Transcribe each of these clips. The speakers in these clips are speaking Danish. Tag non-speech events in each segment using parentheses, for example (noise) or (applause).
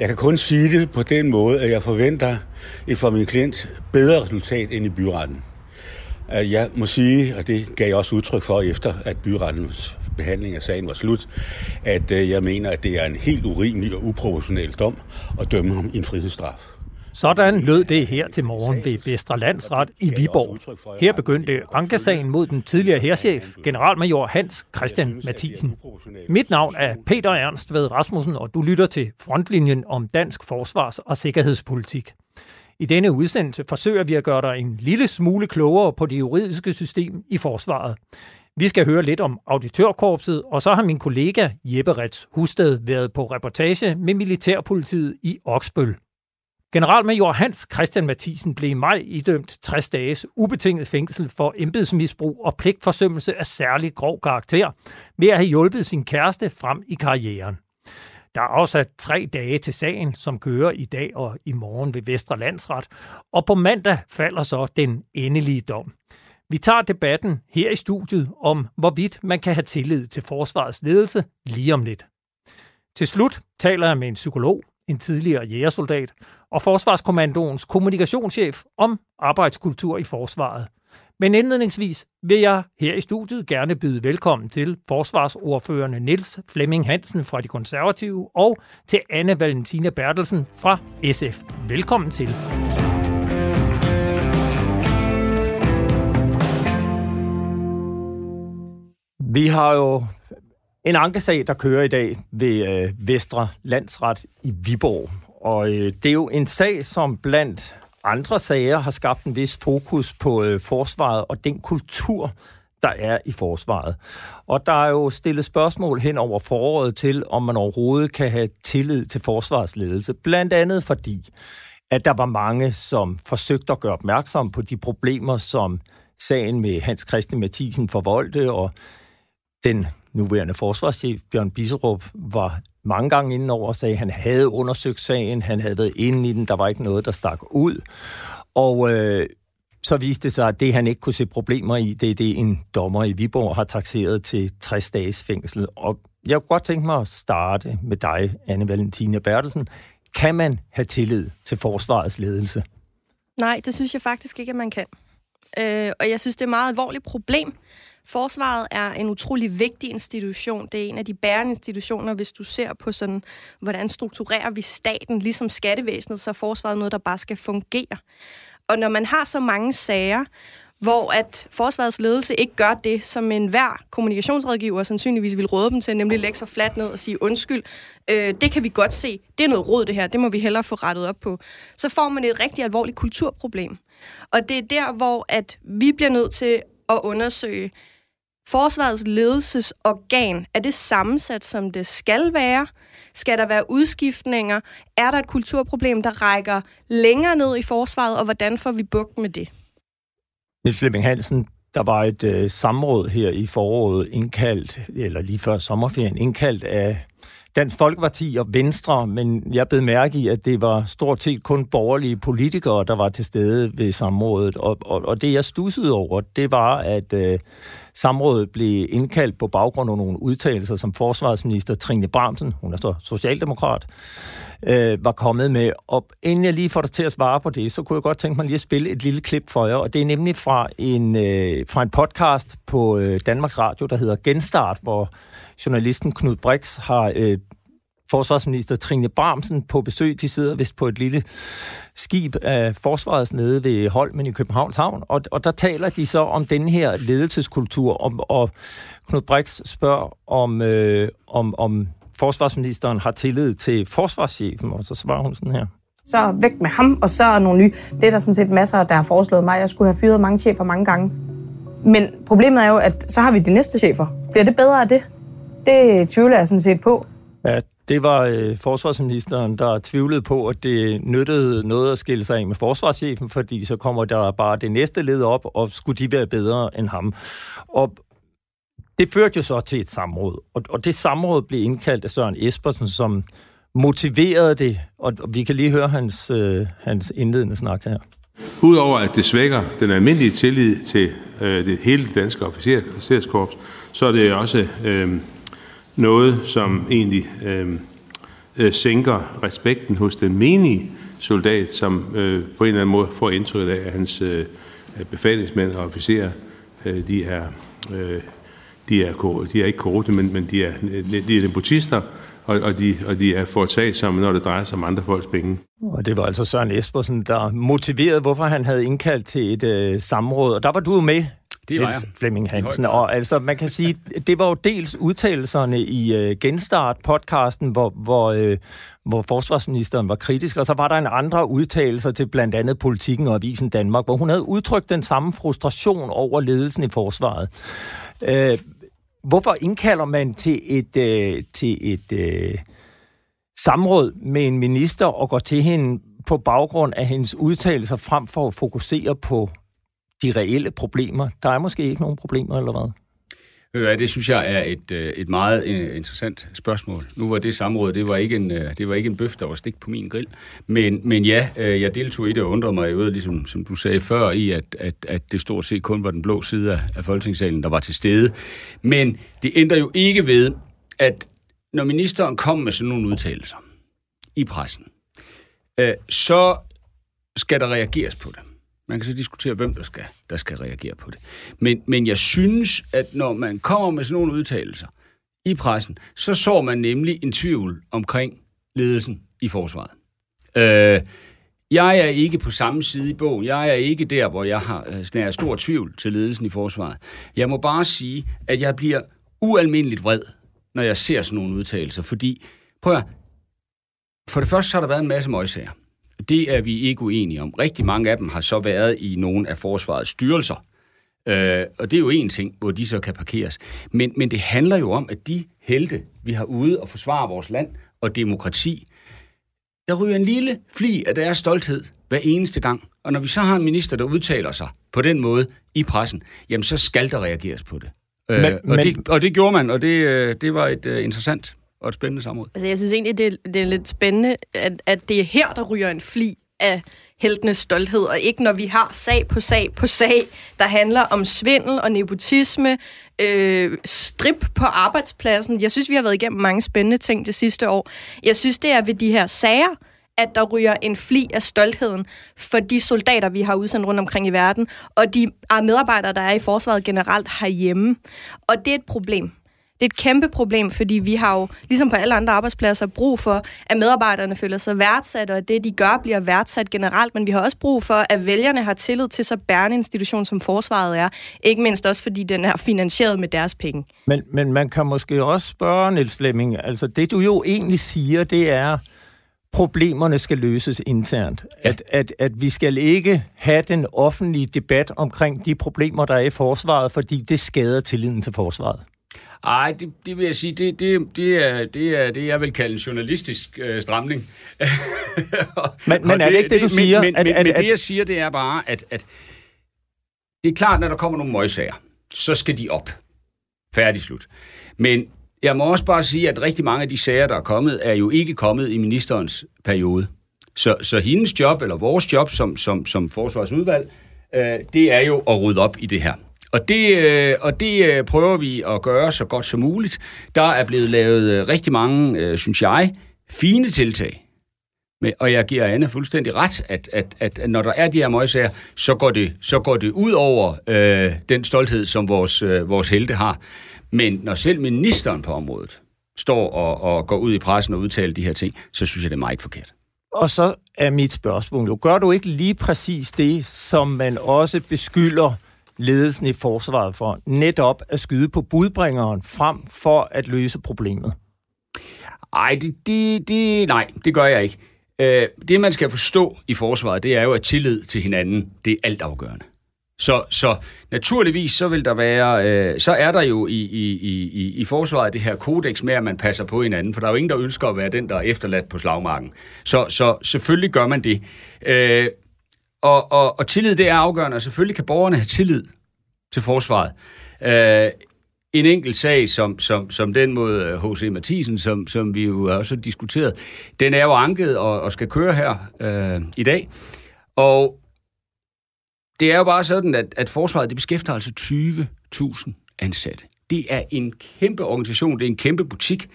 Jeg kan kun sige det på den måde, at jeg forventer et for min klient bedre resultat end i byretten. Jeg må sige, og det gav jeg også udtryk for efter, at byrettens behandling af sagen var slut, at øh, jeg mener, at det er en helt urimelig og uproportionel dom at dømme ham i en frihedsstraf. Sådan lød det her til morgen ved Vestre Landsret i Viborg. Her begyndte ankesagen mod den tidligere herrchef, generalmajor Hans Christian Mathisen. Mit navn er Peter Ernst ved Rasmussen, og du lytter til Frontlinjen om dansk forsvars- og sikkerhedspolitik. I denne udsendelse forsøger vi at gøre dig en lille smule klogere på det juridiske system i forsvaret. Vi skal høre lidt om auditørkorpset, og så har min kollega Jeppe Rets Husted været på reportage med Militærpolitiet i Oksbøl. Generalmajor Hans Christian Mathisen blev i maj idømt 60 dages ubetinget fængsel for embedsmisbrug og pligtforsømmelse af særlig grov karakter ved at have hjulpet sin kæreste frem i karrieren. Der er afsat tre dage til sagen, som kører i dag og i morgen ved Vestre Landsret, og på mandag falder så den endelige dom. Vi tager debatten her i studiet om, hvorvidt man kan have tillid til forsvarets ledelse lige om lidt. Til slut taler jeg med en psykolog, en tidligere jægersoldat, og Forsvarskommandoens kommunikationschef om arbejdskultur i forsvaret. Men indledningsvis vil jeg her i studiet gerne byde velkommen til forsvarsordførende Niels Flemming Hansen fra De Konservative og til Anne Valentina Bertelsen fra SF. Velkommen til. Vi har jo en ankesag, der kører i dag ved øh, Vestre Landsret i Viborg. Og øh, det er jo en sag, som blandt andre sager har skabt en vis fokus på øh, forsvaret og den kultur, der er i forsvaret. Og der er jo stillet spørgsmål hen over foråret til, om man overhovedet kan have tillid til forsvarsledelse. Blandt andet fordi, at der var mange, som forsøgte at gøre opmærksom på de problemer, som sagen med Hans Christian Mathisen forvoldte, og den nuværende forsvarschef, Bjørn Bisserup, var mange gange inden over og sagde, at han havde undersøgt sagen, han havde været inde i den, der var ikke noget, der stak ud. Og øh, så viste det sig, at det, han ikke kunne se problemer i, det er det, en dommer i Viborg har taxeret til 60 dages fængsel. Og jeg kunne godt tænke mig at starte med dig, Anne Valentina Bertelsen. Kan man have tillid til forsvarets ledelse? Nej, det synes jeg faktisk ikke, at man kan. Øh, og jeg synes, det er et meget alvorligt problem, Forsvaret er en utrolig vigtig institution. Det er en af de bærende institutioner, hvis du ser på sådan, hvordan strukturerer vi staten, ligesom skattevæsenet, så er forsvaret noget, der bare skal fungere. Og når man har så mange sager, hvor at forsvarets ledelse ikke gør det, som enhver kommunikationsrådgiver sandsynligvis vil råde dem til, nemlig lægge sig fladt ned og sige undskyld. Øh, det kan vi godt se. Det er noget råd, det her. Det må vi hellere få rettet op på. Så får man et rigtig alvorligt kulturproblem. Og det er der, hvor at vi bliver nødt til at undersøge, forsvarets ledelsesorgan, er det sammensat, som det skal være? Skal der være udskiftninger? Er der et kulturproblem, der rækker længere ned i forsvaret, og hvordan får vi bugt med det? Niels Flemming Hansen, der var et øh, samråd her i foråret indkaldt, eller lige før sommerferien, indkaldt af Dansk Folkeparti og Venstre, men jeg blev mærke i, at det var stort set kun borgerlige politikere, der var til stede ved samrådet. Og, og, og det, jeg stussede over, det var, at øh, samrådet blev indkaldt på baggrund af nogle udtalelser, som forsvarsminister Trine Bramsen, hun er så socialdemokrat, øh, var kommet med. Og inden jeg lige får dig til at svare på det, så kunne jeg godt tænke mig lige at spille et lille klip for jer. Og det er nemlig fra en, øh, fra en podcast på øh, Danmarks Radio, der hedder Genstart, hvor journalisten Knud Brix har øh, forsvarsminister Trine Bramsen på besøg. De sidder vist på et lille skib af forsvarets nede ved Holmen i Københavns Havn, og, og der taler de så om den her ledelseskultur, og, og Knud Brix spørger, om, øh, om, om forsvarsministeren har tillid til forsvarschefen, og så svarer hun sådan her. Så væk med ham, og så er nogle nye. Det er der sådan set masser, der har foreslået mig. Jeg skulle have fyret mange chefer mange gange. Men problemet er jo, at så har vi de næste chefer. Bliver det bedre af det? Det tvivler jeg sådan set på. Ja, det var øh, forsvarsministeren, der tvivlede på, at det nyttede noget at skille sig af med forsvarschefen, fordi så kommer der bare det næste led op, og skulle de være bedre end ham. Og det førte jo så til et samråd, og, og det samråd blev indkaldt af Søren Espersen, som motiverede det, og, og vi kan lige høre hans, øh, hans indledende snak her. Udover at det svækker den almindelige tillid til øh, det hele danske officerskorps, så er det også øh, noget, som egentlig øhm, øh, sænker respekten hos den menige soldat, som øh, på en eller anden måde får indtryk af, at hans øh, befalingsmænd og officerer, øh, de er... Øh, de er, de er ikke korrupte, men, men de er, de er nepotister, og, og, de, og de er foretagsomme, når det drejer sig om andre folks penge. Og det var altså Søren Espersen, der motiverede, hvorfor han havde indkaldt til et øh, samråd. Og der var du med, det var jeg. Flemming Hansen. Og altså, man kan sige, det var jo dels udtalelserne i øh, Genstart-podcasten, hvor, hvor, øh, hvor forsvarsministeren var kritisk, og så var der en andre udtalelser til blandt andet Politikken og Avisen Danmark, hvor hun havde udtrykt den samme frustration over ledelsen i forsvaret. Øh, hvorfor indkalder man til et, øh, til et øh, samråd med en minister og går til hende på baggrund af hendes udtalelser frem for at fokusere på de reelle problemer? Der er måske ikke nogen problemer, eller hvad? Det synes jeg er et, øh, et meget øh, interessant spørgsmål. Nu var det samråd, det var ikke en, øh, det var ikke en bøf, der var stik på min grill. Men, men ja, jeg deltog i det og undrede mig ved, ligesom som du sagde før, i at, at, at det stort set kun var den blå side af, af Folketingssalen, der var til stede. Men det ændrer jo ikke ved, at når ministeren kom med sådan nogle udtalelser i pressen, så skal der reageres på det. Man kan så diskutere, hvem der skal, der skal reagere på det. Men, men jeg synes, at når man kommer med sådan nogle udtalelser i pressen, så så man nemlig en tvivl omkring ledelsen i forsvaret. Øh, jeg er ikke på samme side i bogen. Jeg er ikke der, hvor jeg har øh, stor tvivl til ledelsen i forsvaret. Jeg må bare sige, at jeg bliver ualmindeligt vred, når jeg ser sådan nogle udtalelser, fordi, prøv at, for det første så har der været en masse møgsager. Det er vi ikke uenige om. Rigtig mange af dem har så været i nogle af forsvarets styrelser. Øh, og det er jo en ting, hvor de så kan parkeres. Men, men det handler jo om, at de helte, vi har ude og forsvare vores land og demokrati, der ryger en lille fli af deres stolthed hver eneste gang. Og når vi så har en minister, der udtaler sig på den måde i pressen, jamen så skal der reageres på det. Øh, men, og, men... det og det gjorde man, og det, øh, det var et uh, interessant og et spændende samråd. Altså, jeg synes egentlig, det, det er lidt spændende, at, at det er her, der ryger en fli af heltenes stolthed, og ikke når vi har sag på sag på sag, der handler om svindel og nepotisme, øh, strip på arbejdspladsen. Jeg synes, vi har været igennem mange spændende ting det sidste år. Jeg synes, det er ved de her sager, at der ryger en fli af stoltheden for de soldater, vi har udsendt rundt omkring i verden, og de medarbejdere, der er i forsvaret generelt herhjemme. Og det er et problem. Det er et kæmpe problem, fordi vi har jo, ligesom på alle andre arbejdspladser, brug for, at medarbejderne føler sig værdsat, og at det, de gør, bliver værdsat generelt. Men vi har også brug for, at vælgerne har tillid til så bærende institution, som forsvaret er. Ikke mindst også, fordi den er finansieret med deres penge. Men, men man kan måske også spørge, Niels Flemming, altså det du jo egentlig siger, det er, problemerne skal løses internt. Ja. At, at, at vi skal ikke have den offentlige debat omkring de problemer, der er i forsvaret, fordi det skader tilliden til forsvaret. Ej, det, det vil jeg sige, det, det, det, er, det, er, det jeg vil kalde en journalistisk øh, stramning. (laughs) men, men er det, ikke det, du det, siger? Men, men, at, men, at, men det, jeg siger, det er bare, at, at det er klart, når der kommer nogle møgsager, så skal de op. Færdig slut. Men jeg må også bare sige, at rigtig mange af de sager, der er kommet, er jo ikke kommet i ministerens periode. Så, så hendes job, eller vores job som, som, som forsvarsudvalg, øh, det er jo at rydde op i det her. Og det, øh, og det øh, prøver vi at gøre så godt som muligt. Der er blevet lavet øh, rigtig mange, øh, synes jeg, fine tiltag. Og jeg giver Anne fuldstændig ret, at, at, at når der er de her møgsager, så går det, så går det ud over øh, den stolthed, som vores, øh, vores helte har. Men når selv ministeren på området står og, og går ud i pressen og udtaler de her ting, så synes jeg, det er meget forkert. Og så er mit spørgsmål jo, gør du ikke lige præcis det, som man også beskylder ledelsen i forsvaret for netop at skyde på budbringeren frem for at løse problemet? Ej, det, det, det, nej, det gør jeg ikke. Øh, det, man skal forstå i forsvaret, det er jo, at tillid til hinanden, det er altafgørende. Så, så naturligvis så vil der være, øh, så er der jo i, i, i, i forsvaret det her kodex med, at man passer på hinanden, for der er jo ingen, der ønsker at være den, der er efterladt på slagmarken. Så, så selvfølgelig gør man det. Øh, og, og, og tillid, det er afgørende, og selvfølgelig kan borgerne have tillid til forsvaret. Øh, en enkelt sag, som, som, som den mod øh, H.C. Mathisen, som, som vi jo også har diskuteret, den er jo anket og, og skal køre her øh, i dag. Og det er jo bare sådan, at, at forsvaret det beskæftiger altså 20.000 ansatte. Det er en kæmpe organisation, det er en kæmpe butik,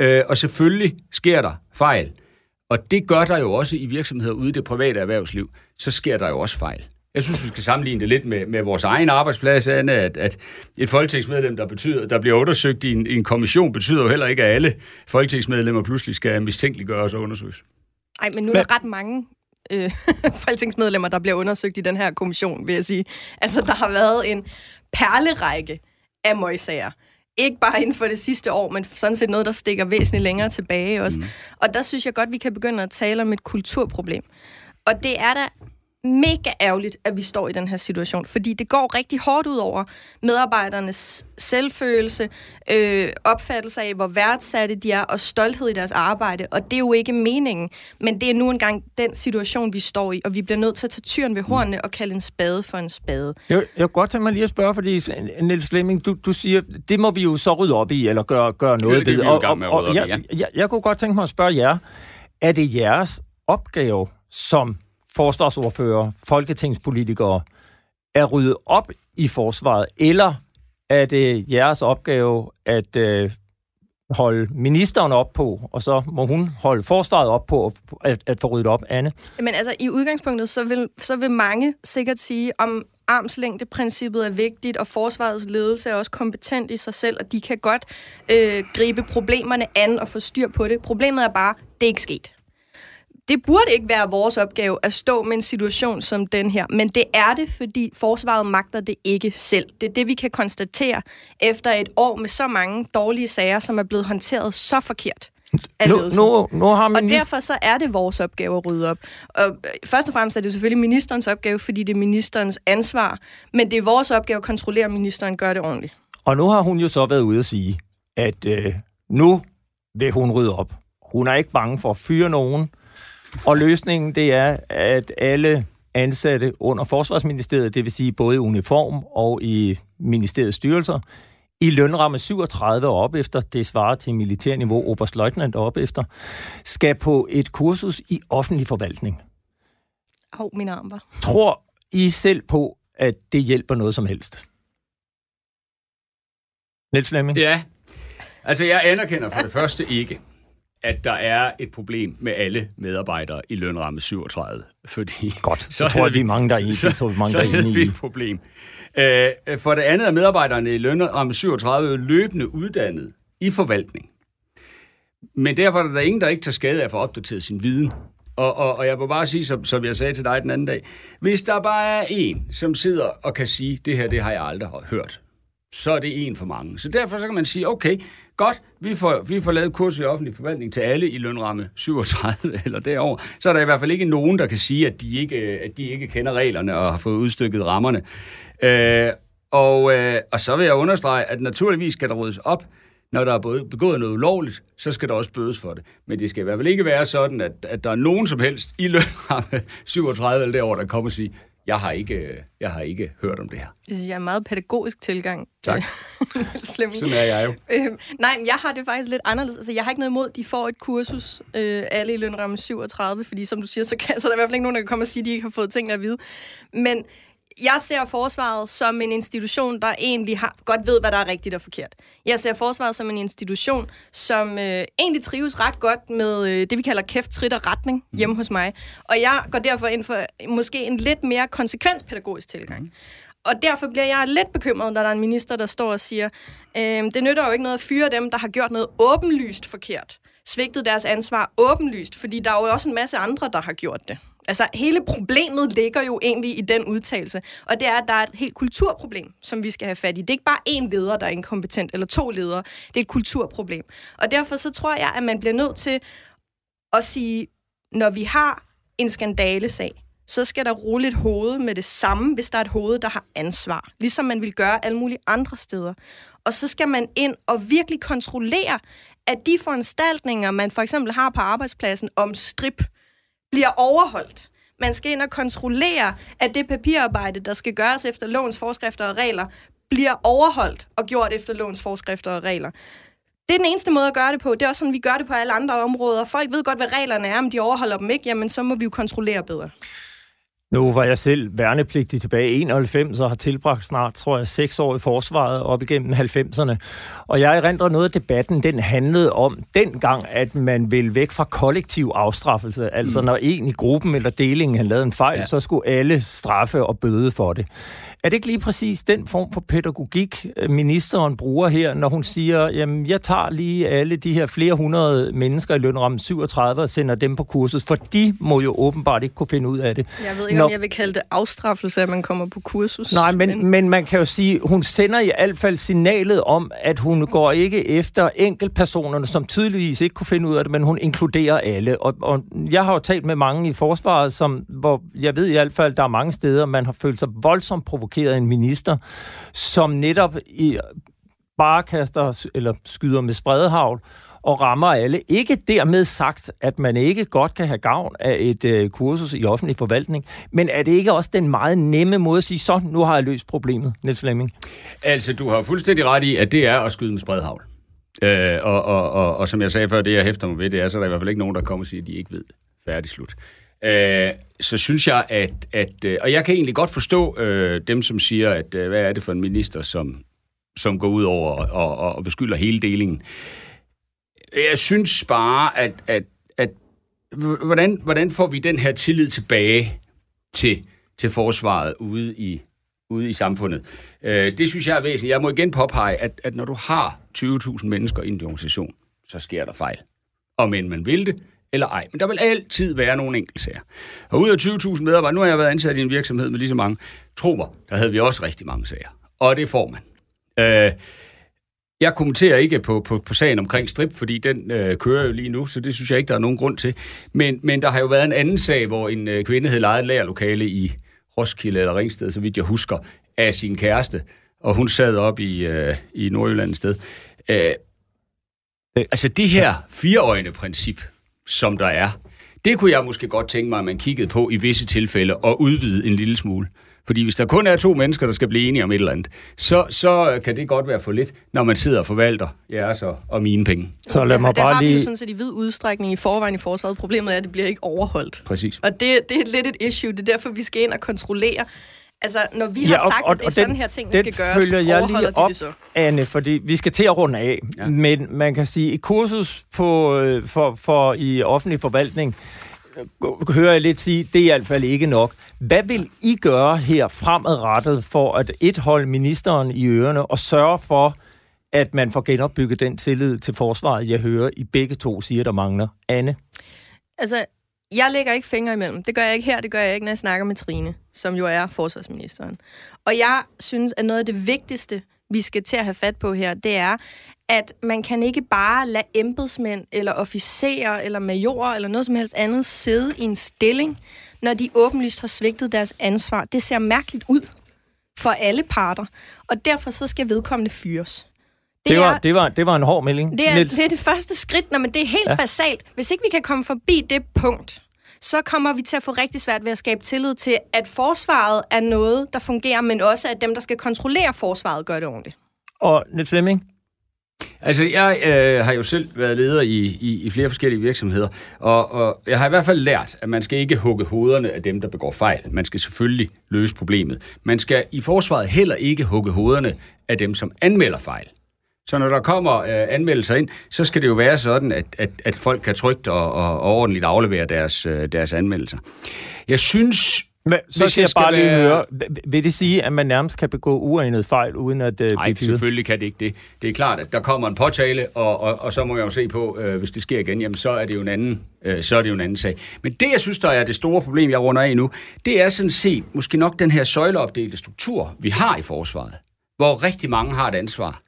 Øh, og selvfølgelig sker der fejl. Og det gør der jo også i virksomheder ude i det private erhvervsliv. Så sker der jo også fejl. Jeg synes, vi skal sammenligne det lidt med, med vores egen arbejdsplads, Anne, at, at et folketingsmedlem, der, betyder, der bliver undersøgt i en, i en kommission, betyder jo heller ikke, at alle folketingsmedlemmer pludselig skal mistænkeliggøres og undersøges. Nej, men nu er der ret mange øh, (laughs) folketingsmedlemmer, der bliver undersøgt i den her kommission, vil jeg sige. Altså, der har været en perlerække af møgsager. Ikke bare inden for det sidste år, men sådan set noget, der stikker væsentligt længere tilbage også. Mm. Og der synes jeg godt, vi kan begynde at tale om et kulturproblem. Og det er der mega ærgerligt, at vi står i den her situation, fordi det går rigtig hårdt ud over medarbejdernes selvfølelse, øh, opfattelse af, hvor værdsatte de er, og stolthed i deres arbejde, og det er jo ikke meningen, men det er nu engang den situation, vi står i, og vi bliver nødt til at tage tyren ved hornene og kalde en spade for en spade. Jeg, jeg kunne godt tænke mig lige at spørge, fordi Niels Flemming, du, du siger, det må vi jo så rydde op i, eller gøre, gøre noget ved. Og, og, og, og jeg, jeg, jeg kunne godt tænke mig at spørge jer, er det jeres opgave som forsvarsordfører, folketingspolitikere, er ryddet op i forsvaret, eller er det jeres opgave at øh, holde ministeren op på, og så må hun holde forsvaret op på at, at få ryddet op, Anne? Men altså, i udgangspunktet, så vil, så vil mange sikkert sige, om armslængdeprincippet er vigtigt, og forsvarets ledelse er også kompetent i sig selv, og de kan godt øh, gribe problemerne an og få styr på det. Problemet er bare, det er ikke sket det burde ikke være vores opgave at stå med en situation som den her, men det er det, fordi forsvaret magter det ikke selv. Det er det, vi kan konstatere efter et år med så mange dårlige sager, som er blevet håndteret så forkert. Nu, nu, nu har minister... Og derfor så er det vores opgave at rydde op. Og øh, først og fremmest er det selvfølgelig ministerens opgave, fordi det er ministerens ansvar, men det er vores opgave at kontrollere, at ministeren gør det ordentligt. Og nu har hun jo så været ude at sige, at øh, nu vil hun rydde op. Hun er ikke bange for at fyre nogen. Og løsningen, det er, at alle ansatte under Forsvarsministeriet, det vil sige både i uniform og i ministeriets styrelser, i lønramme 37 og op efter, det svarer til militærniveau, oberstløjtnant op efter, skal på et kursus i offentlig forvaltning. Hov, min arm var. Tror I selv på, at det hjælper noget som helst? Niels Flemming? Ja, altså jeg anerkender for det første ikke, at der er et problem med alle medarbejdere i lønramme 37. Fordi Godt, (laughs) så, så tror jeg, vi er mange, der er enige. Så, så, mange, så der er vi et problem. Øh, for det andet er medarbejderne i lønramme 37 løbende uddannet i forvaltning. Men derfor er der ingen, der ikke tager skade af at få opdateret sin viden. Og, og, og jeg må bare sige, som, som jeg sagde til dig den anden dag, hvis der bare er en, som sidder og kan sige, det her, det har jeg aldrig hørt, så er det en for mange. Så derfor så kan man sige, okay, Godt, vi får, vi får lavet kurs i offentlig forvaltning til alle i lønramme 37 (laughs) eller derover. Så er der i hvert fald ikke nogen, der kan sige, at de ikke, at de ikke kender reglerne og har fået udstykket rammerne. Øh, og, øh, og så vil jeg understrege, at naturligvis skal der ryddes op, når der er både begået noget ulovligt, så skal der også bødes for det. Men det skal i hvert fald ikke være sådan, at, at der er nogen som helst i lønramme 37 eller derovre, der kommer og siger, jeg har ikke, jeg har ikke hørt om det her. Synes jeg er meget pædagogisk tilgang. Tak. (laughs) Sådan er jeg jo. Øhm, nej, men jeg har det faktisk lidt anderledes. Altså, jeg har ikke noget imod, at de får et kursus, øh, alle i lønramme 37, fordi som du siger, så, kan, så er der i hvert fald ikke nogen, der kan komme og sige, at de ikke har fået tingene at vide. Men jeg ser forsvaret som en institution, der egentlig har, godt ved, hvad der er rigtigt og forkert. Jeg ser forsvaret som en institution, som øh, egentlig trives ret godt med øh, det, vi kalder kæft, trit og retning mm. hjemme hos mig. Og jeg går derfor ind for måske en lidt mere konsekvenspædagogisk tilgang. Mm. Og derfor bliver jeg lidt bekymret, når der er en minister, der står og siger, øh, det nytter jo ikke noget at fyre dem, der har gjort noget åbenlyst forkert. Svigtet deres ansvar åbenlyst, fordi der er jo også en masse andre, der har gjort det. Altså, hele problemet ligger jo egentlig i den udtalelse, og det er, at der er et helt kulturproblem, som vi skal have fat i. Det er ikke bare én leder, der er inkompetent, eller to ledere. Det er et kulturproblem. Og derfor så tror jeg, at man bliver nødt til at sige, når vi har en skandalesag, så skal der rulle et hoved med det samme, hvis der er et hoved, der har ansvar. Ligesom man vil gøre alle mulige andre steder. Og så skal man ind og virkelig kontrollere, at de foranstaltninger, man for eksempel har på arbejdspladsen om strip, bliver overholdt. Man skal ind og kontrollere, at det papirarbejde, der skal gøres efter lovens forskrifter og regler, bliver overholdt og gjort efter lovens forskrifter og regler. Det er den eneste måde at gøre det på. Det er også sådan, vi gør det på alle andre områder. Folk ved godt, hvad reglerne er, men de overholder dem ikke, jamen så må vi jo kontrollere bedre. Nu var jeg selv værnepligtig tilbage i 91 og har tilbragt snart, tror jeg, seks år i forsvaret op igennem 90'erne. Og jeg erindrer noget af debatten, den handlede om dengang, at man ville væk fra kollektiv afstraffelse. Altså mm. når en i gruppen eller delingen havde lavet en fejl, ja. så skulle alle straffe og bøde for det. Er det ikke lige præcis den form for pædagogik, øh, ministeren bruger her, når hun siger, jamen jeg tager lige alle de her flere hundrede mennesker i lønramme 37 og sender dem på kursus, for de må jo åbenbart ikke kunne finde ud af det. Jeg ved ikke, når... om jeg vil kalde det afstraffelse, at man kommer på kursus. Nej, men, men... men man kan jo sige, hun sender i hvert fald signalet om, at hun går ikke efter enkeltpersonerne, som tydeligvis ikke kunne finde ud af det, men hun inkluderer alle. Og, og jeg har jo talt med mange i forsvaret, som, hvor jeg ved i hvert fald, der er mange steder, man har følt sig voldsomt provokeret provokeret en minister, som netop i, bare kaster eller skyder med spredehavl og rammer alle. Ikke dermed sagt, at man ikke godt kan have gavn af et øh, kursus i offentlig forvaltning, men er det ikke også den meget nemme måde at sige, så nu har jeg løst problemet, Niels Flemming? Altså, du har fuldstændig ret i, at det er at skyde med spredehavl. Øh, og, og, og, og som jeg sagde før, det jeg hæfter mig ved, det er, så er der i hvert fald ikke nogen, der kommer og siger, at de ikke ved. Færdig slut øh, så synes jeg, at, at øh, og jeg kan egentlig godt forstå øh, dem, som siger, at øh, hvad er det for en minister, som, som går ud over og, og, og beskylder hele delingen. Jeg synes bare, at, at, at hvordan, hvordan får vi den her tillid tilbage til, til forsvaret ude i, ude i samfundet? Øh, det synes jeg er væsentligt. Jeg må igen påpege, at, at når du har 20.000 mennesker i en organisation, så sker der fejl. Og men man vil det, eller ej. Men der vil altid være nogle enkeltsager. Og ud af 20.000 medarbejdere, nu har jeg været ansat i en virksomhed med lige så mange, tro mig, der havde vi også rigtig mange sager. Og det får man. Øh, jeg kommenterer ikke på, på, på sagen omkring strip, fordi den øh, kører jo lige nu, så det synes jeg ikke, der er nogen grund til. Men, men der har jo været en anden sag, hvor en øh, kvinde havde lejet lærerlokale i Roskilde eller Ringsted, så vidt jeg husker, af sin kæreste, og hun sad op i, øh, i Nordjylland et sted. Øh, altså det her fireøjne princip, som der er, det kunne jeg måske godt tænke mig, at man kiggede på i visse tilfælde og udvide en lille smule. Fordi hvis der kun er to mennesker, der skal blive enige om et eller andet, så, så kan det godt være for lidt, når man sidder og forvalter jeres og, og mine penge. Så lad mig det, bare det har lige... vi jo sådan set i vid udstrækning i forvejen i forsvaret. Problemet er, at det bliver ikke overholdt. Præcis. Og det, det er lidt et issue. Det er derfor, vi skal ind og kontrollere, Altså, når vi har ja, og, sagt, og, at det er sådan den, her ting, der skal gøres, følger jeg lige op, de det så? Anne, fordi vi skal til at runde af. Ja. Men man kan sige, et kursus på, øh, for, for i offentlig forvaltning, øh, hører jeg lidt sige, det er i hvert fald ikke nok. Hvad vil I gøre her fremadrettet for at et holde ministeren i ørerne og sørge for, at man får genopbygget den tillid til forsvaret, jeg hører, I begge to siger, der mangler? Anne? Altså, jeg lægger ikke fingre imellem. Det gør jeg ikke her, det gør jeg ikke, når jeg snakker med Trine, som jo er forsvarsministeren. Og jeg synes, at noget af det vigtigste, vi skal til at have fat på her, det er, at man kan ikke bare lade embedsmænd, eller officerer, eller majorer, eller noget som helst andet sidde i en stilling, når de åbenlyst har svigtet deres ansvar. Det ser mærkeligt ud for alle parter, og derfor så skal vedkommende fyres. Det, det, var, er, det, var, det var en hård melding. Det er, det er det første skridt, når, men det er helt ja. basalt. Hvis ikke vi kan komme forbi det punkt, så kommer vi til at få rigtig svært ved at skabe tillid til, at forsvaret er noget, der fungerer, men også at dem, der skal kontrollere forsvaret, gør det ordentligt. Og Niels Flemming? Altså, jeg øh, har jo selv været leder i, i, i flere forskellige virksomheder, og, og jeg har i hvert fald lært, at man skal ikke hugge hovederne af dem, der begår fejl. Man skal selvfølgelig løse problemet. Man skal i forsvaret heller ikke hugge hovederne af dem, som anmelder fejl. Så når der kommer øh, anmeldelser ind, så skal det jo være sådan, at, at, at folk kan trygt og, og, og ordentligt aflevere deres, øh, deres anmeldelser. Jeg synes... Men, så skal jeg bare lige være... høre, vil det sige, at man nærmest kan begå uegnet fejl, uden at uh, Nej, selvfølgelig kan det ikke det. Det er klart, at der kommer en påtale, og, og, og så må jeg jo se på, øh, hvis det sker igen, jamen så er det jo en anden, øh, så er det jo en anden sag. Men det, jeg synes, der er det store problem, jeg runder af nu, det er sådan set måske nok den her søjleopdelte struktur, vi har i forsvaret, hvor rigtig mange har et ansvar.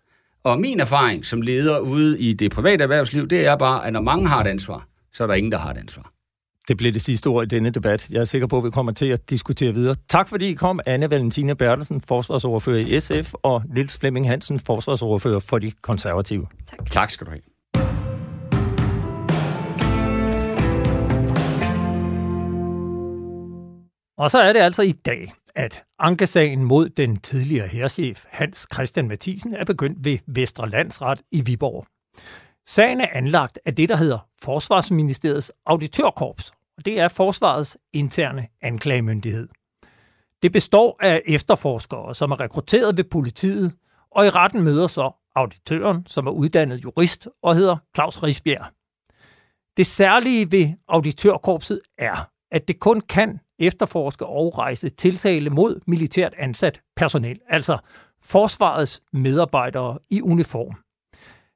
Og min erfaring som leder ude i det private erhvervsliv, det er bare, at når mange har et ansvar, så er der ingen, der har et ansvar. Det bliver det sidste ord i denne debat. Jeg er sikker på, at vi kommer til at diskutere videre. Tak fordi I kom, Anne Valentina Bertelsen, forsvarsordfører i SF, og Nils Flemming Hansen, forsvarsordfører for de konservative. Tak. Tak skal du have. Og så er det altså i dag, at ankesagen mod den tidligere herrchef Hans Christian Mathisen er begyndt ved Vestre Landsret i Viborg. Sagen er anlagt af det, der hedder Forsvarsministeriets Auditørkorps, og det er forsvarets interne anklagemyndighed. Det består af efterforskere, som er rekrutteret ved politiet, og i retten møder så auditøren, som er uddannet jurist og hedder Claus Risbjerg. Det særlige ved auditørkorpset er, at det kun kan efterforske og rejse tiltale mod militært ansat personel, altså forsvarets medarbejdere i uniform.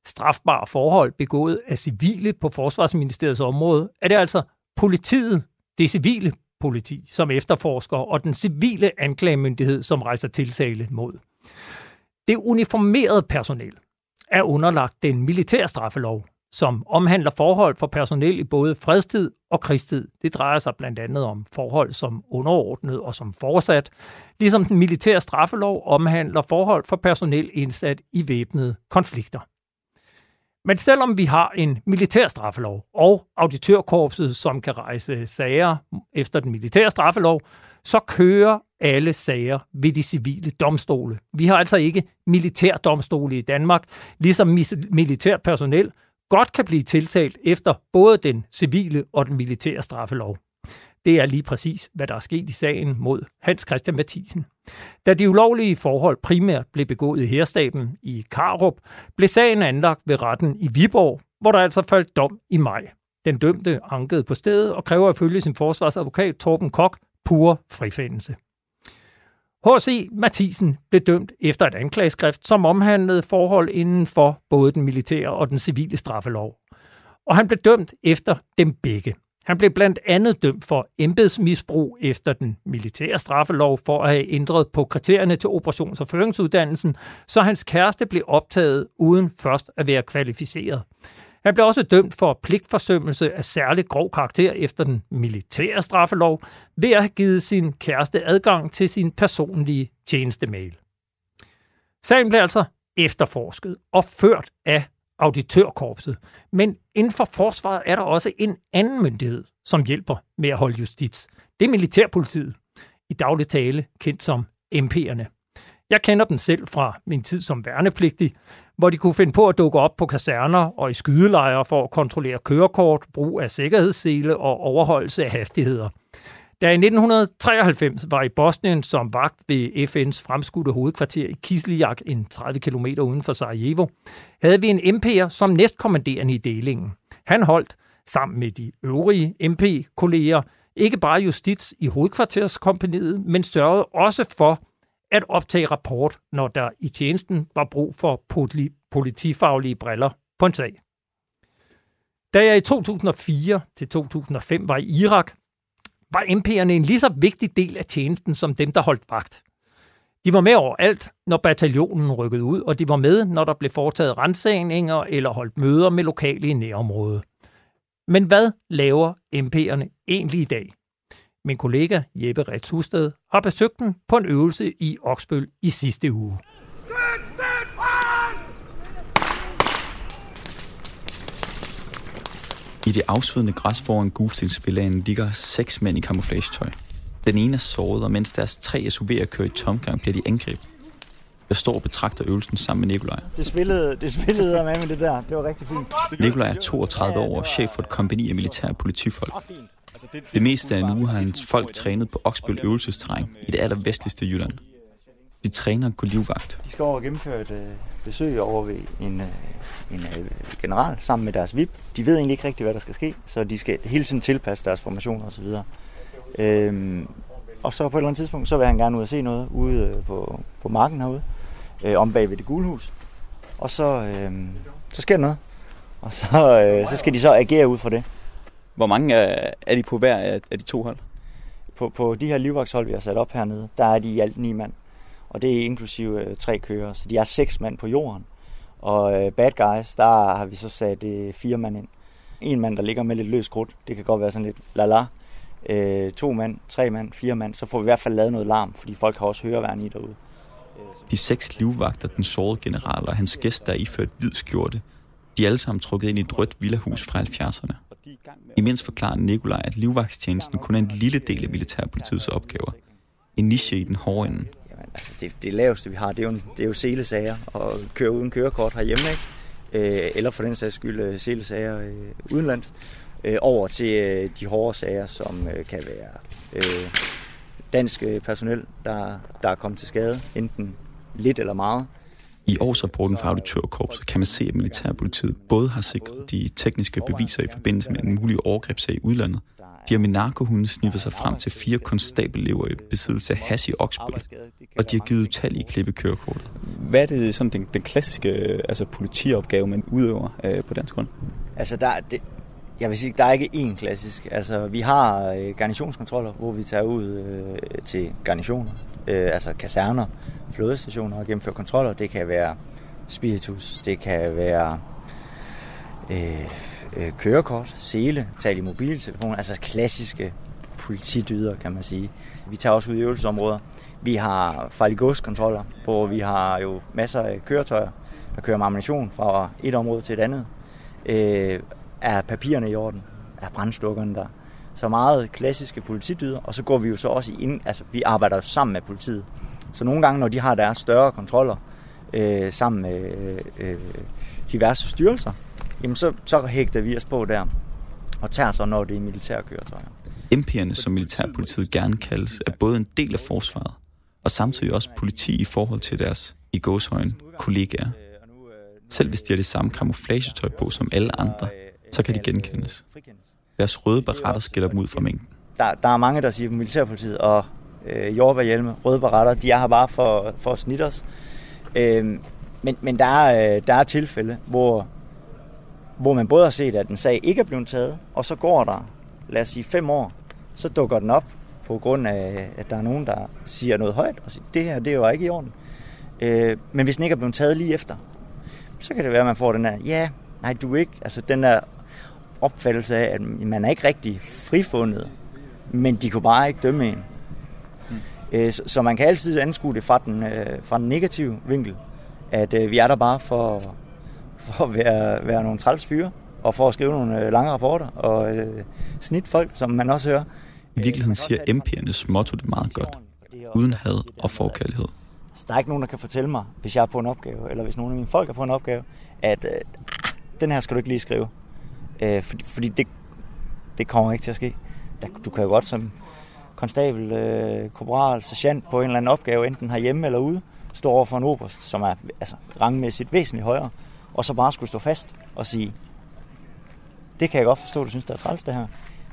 Strafbare forhold begået af civile på Forsvarsministeriets område, er det altså politiet, det civile politi, som efterforsker, og den civile anklagemyndighed, som rejser tiltale mod. Det uniformerede personel er underlagt den militære straffelov, som omhandler forhold for personel i både fredstid og krigstid. Det drejer sig blandt andet om forhold som underordnet og som forsat, ligesom den militære straffelov omhandler forhold for personel indsat i væbnede konflikter. Men selvom vi har en militær straffelov og auditørkorpset, som kan rejse sager efter den militære straffelov, så kører alle sager ved de civile domstole. Vi har altså ikke militærdomstole i Danmark, ligesom militært personel godt kan blive tiltalt efter både den civile og den militære straffelov. Det er lige præcis, hvad der er sket i sagen mod Hans Christian Mathisen. Da de ulovlige forhold primært blev begået i herstaben i Karup, blev sagen anlagt ved retten i Viborg, hvor der altså faldt dom i maj. Den dømte ankede på stedet og kræver ifølge sin forsvarsadvokat Torben Kok pur frifindelse. H.C. Mathisen blev dømt efter et anklageskrift, som omhandlede forhold inden for både den militære og den civile straffelov. Og han blev dømt efter dem begge. Han blev blandt andet dømt for embedsmisbrug efter den militære straffelov for at have ændret på kriterierne til operations- og føringsuddannelsen, så hans kæreste blev optaget uden først at være kvalificeret. Han blev også dømt for pligtforsømmelse af særlig grov karakter efter den militære straffelov ved at have givet sin kæreste adgang til sin personlige tjenestemail. Sagen blev altså efterforsket og ført af auditørkorpset. Men inden for forsvaret er der også en anden myndighed, som hjælper med at holde justits. Det er militærpolitiet, i daglig tale kendt som MP'erne. Jeg kender den selv fra min tid som værnepligtig, hvor de kunne finde på at dukke op på kaserner og i skydelejre for at kontrollere kørekort, brug af sikkerhedssele og overholdelse af hastigheder. Da jeg i 1993 var i Bosnien som vagt ved FN's fremskudte hovedkvarter i Kislijak, en 30 km uden for Sarajevo, havde vi en MP'er som næstkommanderende i delingen. Han holdt, sammen med de øvrige MP-kolleger, ikke bare justits i hovedkvarterskompaniet, men sørgede også for at optage rapport, når der i tjenesten var brug for politifaglige briller på en sag. Da jeg i 2004 til 2005 var i Irak, var MP'erne en lige så vigtig del af tjenesten som dem, der holdt vagt. De var med overalt, når bataljonen rykkede ud, og de var med, når der blev foretaget rensagninger eller holdt møder med lokale i nærområdet. Men hvad laver MP'erne egentlig i dag? Min kollega Jeppe Rets Husted har besøgt den på en øvelse i Oksbøl i sidste uge. I det afsvedende græs foran gulstensvillagen ligger seks mænd i camouflagetøj. Den ene er såret, og mens deres tre SUV'er kører i tomgang, bliver de angrebet. Jeg står og betragter øvelsen sammen med Nikolaj. Det spillede, det spillede med, med det der. Det var rigtig fint. Nikolaj er 32 år og chef for et kompani af militære politifolk. Det meste af en uge har hans folk trænet på Oksbøl øvelsesterræn i det allervestligste Jylland. De træner på livvagt. De skal over og gennemføre et øh, besøg over ved en, øh, en øh, general sammen med deres VIP. De ved egentlig ikke rigtigt, hvad der skal ske, så de skal hele tiden tilpasse deres formationer osv. Øhm, og så på et eller andet tidspunkt, så vil han gerne ud og se noget ude på, på marken herude, øh, om bag ved det gule hus. Og så, øh, så sker der noget. Og så, øh, så skal de så agere ud fra det. Hvor mange er, er de på hver af, af de to hold? På, på de her livvagtshold, vi har sat op hernede, der er de i alt ni mand. Og det er inklusive øh, tre kører, så de er seks mand på jorden. Og øh, bad guys, der har vi så sat øh, fire mand ind. En mand, der ligger med lidt løs krudt. Det kan godt være sådan lidt la-la. Øh, to mand, tre mand, fire mand. Så får vi i hvert fald lavet noget larm, fordi folk har også høreværn i derude. De seks livvagter, den sårede general og hans gæst, der er iført hvid skjorte, de er alle sammen trukket ind i et rødt villahus fra 70'erne. Imens forklarer Nikolaj, at livvagtstjenesten kun er en lille del af militærpolitiets opgaver. En niche i den hårde ende. Jamen, altså det, det laveste, vi har, det er jo, det er jo selesager og køre uden kørekort herhjemme, ikke? Øh, eller for den sags skyld øh, selesager øh, udenlands, øh, over til øh, de hårde sager, som øh, kan være øh, dansk øh, personel, der, der er kommet til skade, enten lidt eller meget. I årsrapporten fra Auditørkorpset kan man se, at militærpolitiet både har sikret de tekniske beviser i forbindelse med en mulig overgrebssag i udlandet. De har med narkohunde sniffet sig frem til fire konstabellever i besiddelse af hash i Oksbøl, og de har givet utallige klippekørekort. Hvad er det sådan den, den klassiske altså politiopgave, man udøver øh, på dansk grund? Altså, der, det, jeg vil sige, der er ikke én klassisk. Altså, vi har øh, garnitionskontroller, hvor vi tager ud øh, til garnitioner, øh, altså kaserner, flådestationer og gennemføre kontroller. Det kan være spiritus, det kan være øh, øh, kørekort, sele, tal i mobiltelefon, altså klassiske politidyder, kan man sige. Vi tager også ud i øvelsesområder. Vi har farlig godskontroller, hvor vi har jo masser af køretøjer, der kører med ammunition fra et område til et andet. Øh, er papirerne i orden? Er brændslukkerne der? Så meget klassiske politidyder, og så går vi jo så også ind, altså vi arbejder jo sammen med politiet. Så nogle gange, når de har deres større kontroller øh, sammen med øh, øh diverse styrelser, jamen så, så hægter vi os på der og tager så, når det er militære køretøjer. MP'erne, som militærpolitiet gerne kaldes, er både en del af forsvaret, og samtidig også politi i forhold til deres, i gåshøjen, kollegaer. Selv hvis de har det samme kamuflagetøj på som alle andre, så kan de genkendes. Deres røde baretter skiller dem ud fra mængden. Der, der er mange, der siger, at militærpolitiet og øh, jordbærhjelme, røde baretter, de er her bare for, for at snitte os. Øh, men men der, er, øh, der er tilfælde, hvor, hvor man både har set, at en sag ikke er blevet taget, og så går der, lad os sige, fem år, så dukker den op på grund af, at der er nogen, der siger noget højt, og siger, det her, det er jo ikke i orden. Øh, men hvis den ikke er blevet taget lige efter, så kan det være, at man får den her, ja, nej, du er ikke, altså den der opfattelse af, at man er ikke rigtig frifundet, men de kunne bare ikke dømme en. Mm. Så man kan altid anskue det fra den, øh, fra den negative vinkel, at øh, vi er der bare for, for at være, være nogle træls fyre, og for at skrive nogle lange rapporter og øh, snit folk, som man også hører. I virkeligheden siger MP'ernes motto det meget godt. Uden had og forkærlighed. Så der er ikke nogen, der kan fortælle mig, hvis jeg er på en opgave, eller hvis nogen af mine folk er på en opgave, at øh, den her skal du ikke lige skrive. Øh, fordi fordi det, det kommer ikke til at ske. Du kan jo godt som konstabel, øh, korporal, sergeant på en eller anden opgave, enten herhjemme eller ude, stå over for en oberst, som er altså, rangmæssigt væsentligt højere, og så bare skulle stå fast og sige, det kan jeg godt forstå, du synes, det er træls det her,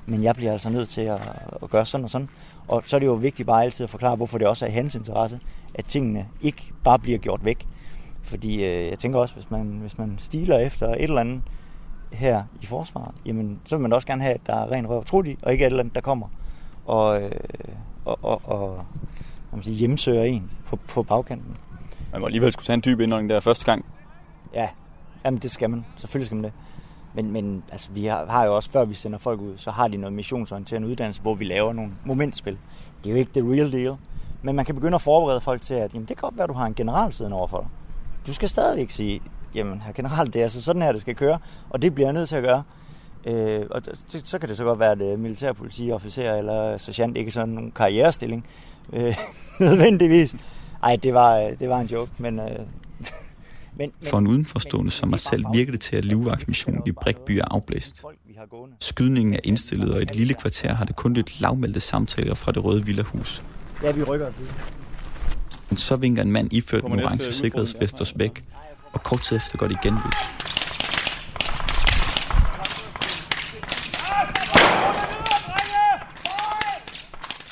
men jeg bliver altså nødt til at, at gøre sådan og sådan. Og så er det jo vigtigt bare altid at forklare, hvorfor det også er i hans interesse, at tingene ikke bare bliver gjort væk. Fordi øh, jeg tænker også, hvis man, hvis man stiler efter et eller andet, her i forsvaret, jamen, så vil man også gerne have, at der er ren røv trudig, og ikke et eller andet, der kommer og, øh, og, og, og man sige, hjemsøger en på, på bagkanten. Man må alligevel skulle tage en dyb indånding der første gang. Ja, jamen det skal man. Selvfølgelig skal man det. Men, men altså, vi har, har jo også, før vi sender folk ud, så har de noget missionsorienterende uddannelse, hvor vi laver nogle momentspil. Det er jo ikke det real deal. Men man kan begynde at forberede folk til, at jamen, det kan godt være, at du har en general siden over for dig. Du skal stadigvæk sige, jamen her generelt, det er altså sådan her, det skal køre, og det bliver jeg nødt til at gøre. Øh, og det, så kan det så godt være, at øh, militærpolitiofficer eller sergeant ikke sådan en karrierestilling øh, (laughs) nødvendigvis. Ej, det var, øh, det var en joke, men... Øh, (laughs) men, For en udenforstående som mig selv virker det til, at livvagtmissionen i Brikby er afblæst. Skydningen er indstillet, og i et lille kvarter har det kun lidt lavmældte samtaler fra det røde villahus. Ja, vi rykker. Men så vinker en mand iført en orange sikkerhedsvest os væk, og kort tid efter går det igen ud.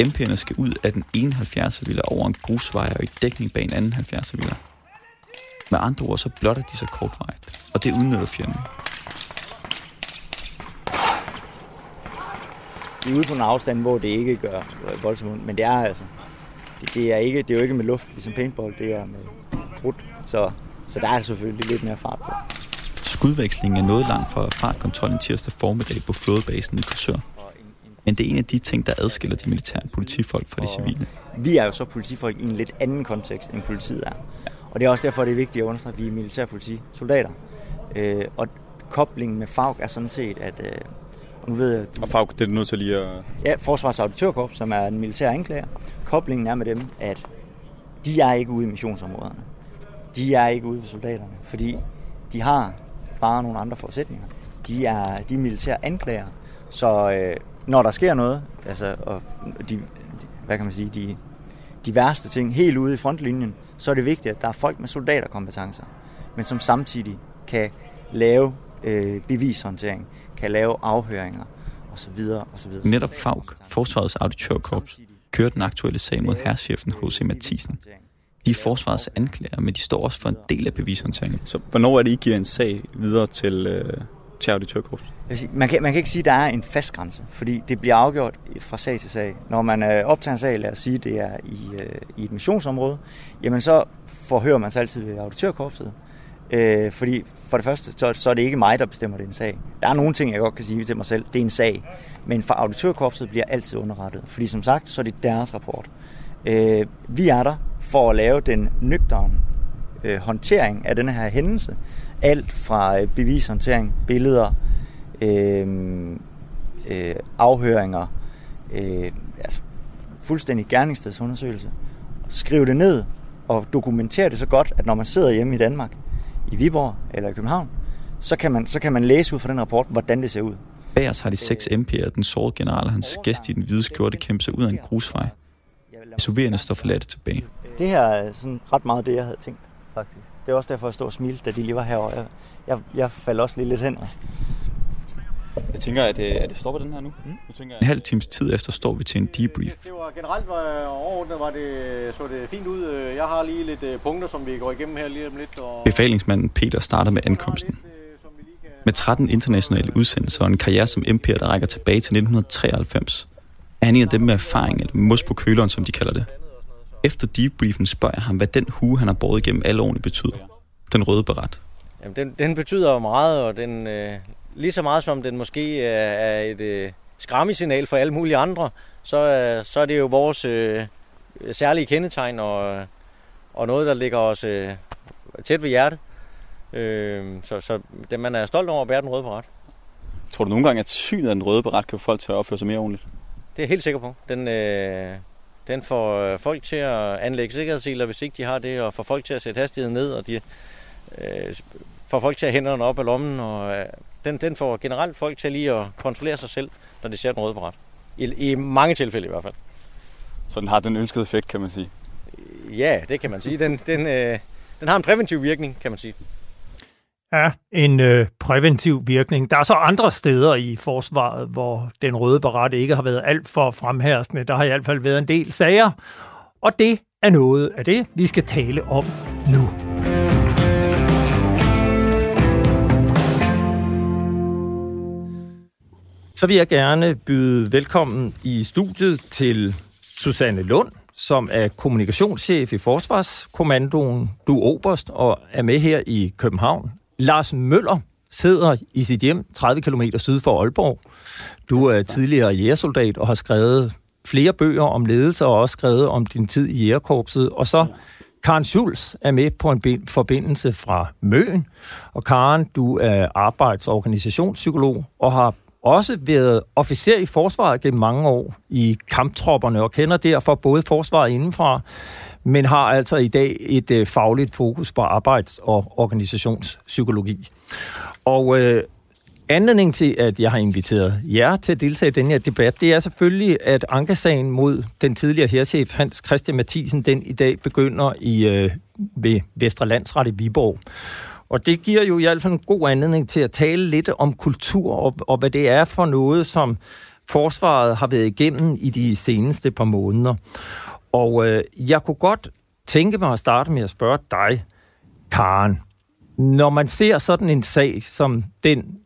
MP'erne skal ud af den ene 70 villa over en grusvej og i dækning bag en anden 70 villa. Med andre ord så blotter de sig kortvarigt, og det udnytter fjenden. Vi er ude på en afstand, hvor det ikke gør voldsomt men det er altså, det, det, er ikke, det er jo ikke med luft, ligesom paintball, det er med krudt, så så der er selvfølgelig lidt mere fart på. Skudvekslingen er noget langt fra fartkontrollen tirsdag formiddag på flådebasen i Korsør. Men det er en af de ting, der adskiller de militære politifolk fra de civile. Vi er jo så politifolk i en lidt anden kontekst, end politiet er. Og det er også derfor, det er vigtigt at understrege, at vi er militærpoliti soldater. Øh, og koblingen med FAUK er sådan set, at... Øh, og, nu ved jeg, og FAUK, det er nødt til lige at... Ja, Forsvars Auditørkorps, som er en militær anklager. Koblingen er med dem, at de er ikke ude i missionsområderne de er ikke ude ved soldaterne, fordi de har bare nogle andre forudsætninger. De er, de er militære anklager, så øh, når der sker noget, altså, og de, hvad kan man sige, de, de værste ting helt ude i frontlinjen, så er det vigtigt, at der er folk med soldaterkompetencer, men som samtidig kan lave øh, bevishåndtering, kan lave afhøringer osv. osv. Netop FAUK, Forsvarets Auditørkorps, kørte den aktuelle sag mod herrchefen H.C. Mathisen. De er forsvarets anklager, men de står også for en del af bevishåndteringen. Så hvornår er det, I giver en sag videre til, øh, til auditørkorps? Man kan, man kan ikke sige, at der er en fast grænse, fordi det bliver afgjort fra sag til sag. Når man øh, optager en sag, lad os sige, det er i, øh, i et missionsområde, jamen så forhører man sig altid ved auditørkorpset. Øh, fordi for det første, så, så er det ikke mig, der bestemmer den sag. Der er nogle ting, jeg godt kan sige til mig selv. Det er en sag. Men for auditørkorpset bliver altid underrettet. Fordi som sagt, så er det deres rapport. Øh, vi er der for at lave den nøgterne øh, håndtering af den her hændelse. Alt fra øh, bevishåndtering, billeder, øh, øh, afhøringer, øh, altså fuldstændig gerningsstedsundersøgelse. Skrive det ned og dokumentere det så godt, at når man sidder hjemme i Danmark, i Viborg eller i København, så kan man, så kan man læse ud fra den rapport, hvordan det ser ud. Bag os har de seks MP'er, den sårede general og hans gæst i den hvide skjorte kæmpe sig ud af en grusvej. SUV'erne står forladt tilbage. Det her er sådan ret meget det, jeg havde tænkt, faktisk. Det er også derfor, jeg stod og smilte, da de lige var herovre. Jeg, jeg, jeg faldt også lige lidt hen. Jeg tænker, at, øh, at det stopper den her nu. Mm. Jeg tænker, at... En halv times tid efter står vi til en debrief. Det var generelt var overordnet, var det, så det fint ud. Jeg har lige lidt øh, punkter, som vi går igennem her lige om lidt. Og... Befalingsmanden Peter starter med ankomsten. Med 13 internationale udsendelser og en karriere som MP'er, der rækker tilbage til 1993, er han en af dem med erfaring, eller mus på køleren, som de kalder det. Efter debriefen spørger jeg ham, hvad den hue, han har båret igennem alle årene, betyder. Den røde beret. Jamen, den, den betyder meget, og den, øh, lige så meget som den måske er et øh, skræmmesignal for alle mulige andre, så, øh, så er det jo vores øh, særlige kendetegn og, og noget, der ligger os øh, tæt ved hjertet. Øh, så, så det, man er stolt over at bære den røde beret. Tror du nogle gange, at synet af den røde beret kan få folk til at opføre sig mere ordentligt? Det er jeg helt sikker på. Den, øh, den får øh, folk til at anlægge sikkerhedsseler, hvis ikke de har det, og får folk til at sætte hastigheden ned, og de øh, får folk til at hænderne op af lommen, og øh, den, den får generelt folk til lige at kontrollere sig selv, når de ser den røde bræt. I, I mange tilfælde i hvert fald. Så den har den ønskede effekt, kan man sige? Ja, det kan man sige. Den, den, øh, den har en præventiv virkning, kan man sige. Ja, en øh, præventiv virkning. Der er så andre steder i forsvaret, hvor den røde beret ikke har været alt for fremherskende. Der har i hvert fald været en del sager, og det er noget af det, vi skal tale om nu. Så vil jeg gerne byde velkommen i studiet til Susanne Lund, som er kommunikationschef i Forsvarskommandoen. Du er oberst og er med her i København. Lars Møller sidder i sit hjem 30 km syd for Aalborg. Du er tidligere jægersoldat og har skrevet flere bøger om ledelse og også skrevet om din tid i jægerkorpset. Og så Karen Schulz er med på en forbindelse fra Møen. Og Karen, du er arbejds- og organisationspsykolog og har også været officer i forsvaret gennem mange år i kamptropperne og kender derfor både forsvaret indenfra, men har altså i dag et øh, fagligt fokus på arbejds- og organisationspsykologi. Og øh, anledning til, at jeg har inviteret jer til at deltage i den her debat, det er selvfølgelig, at ankesagen mod den tidligere herrchef Hans Christian Mathisen, den i dag begynder i øh, ved Vestre Landsret i Viborg. Og det giver jo i hvert fald en god anledning til at tale lidt om kultur, og, og hvad det er for noget, som forsvaret har været igennem i de seneste par måneder. Og øh, jeg kunne godt tænke mig at starte med at spørge dig, Karen. Når man ser sådan en sag som den,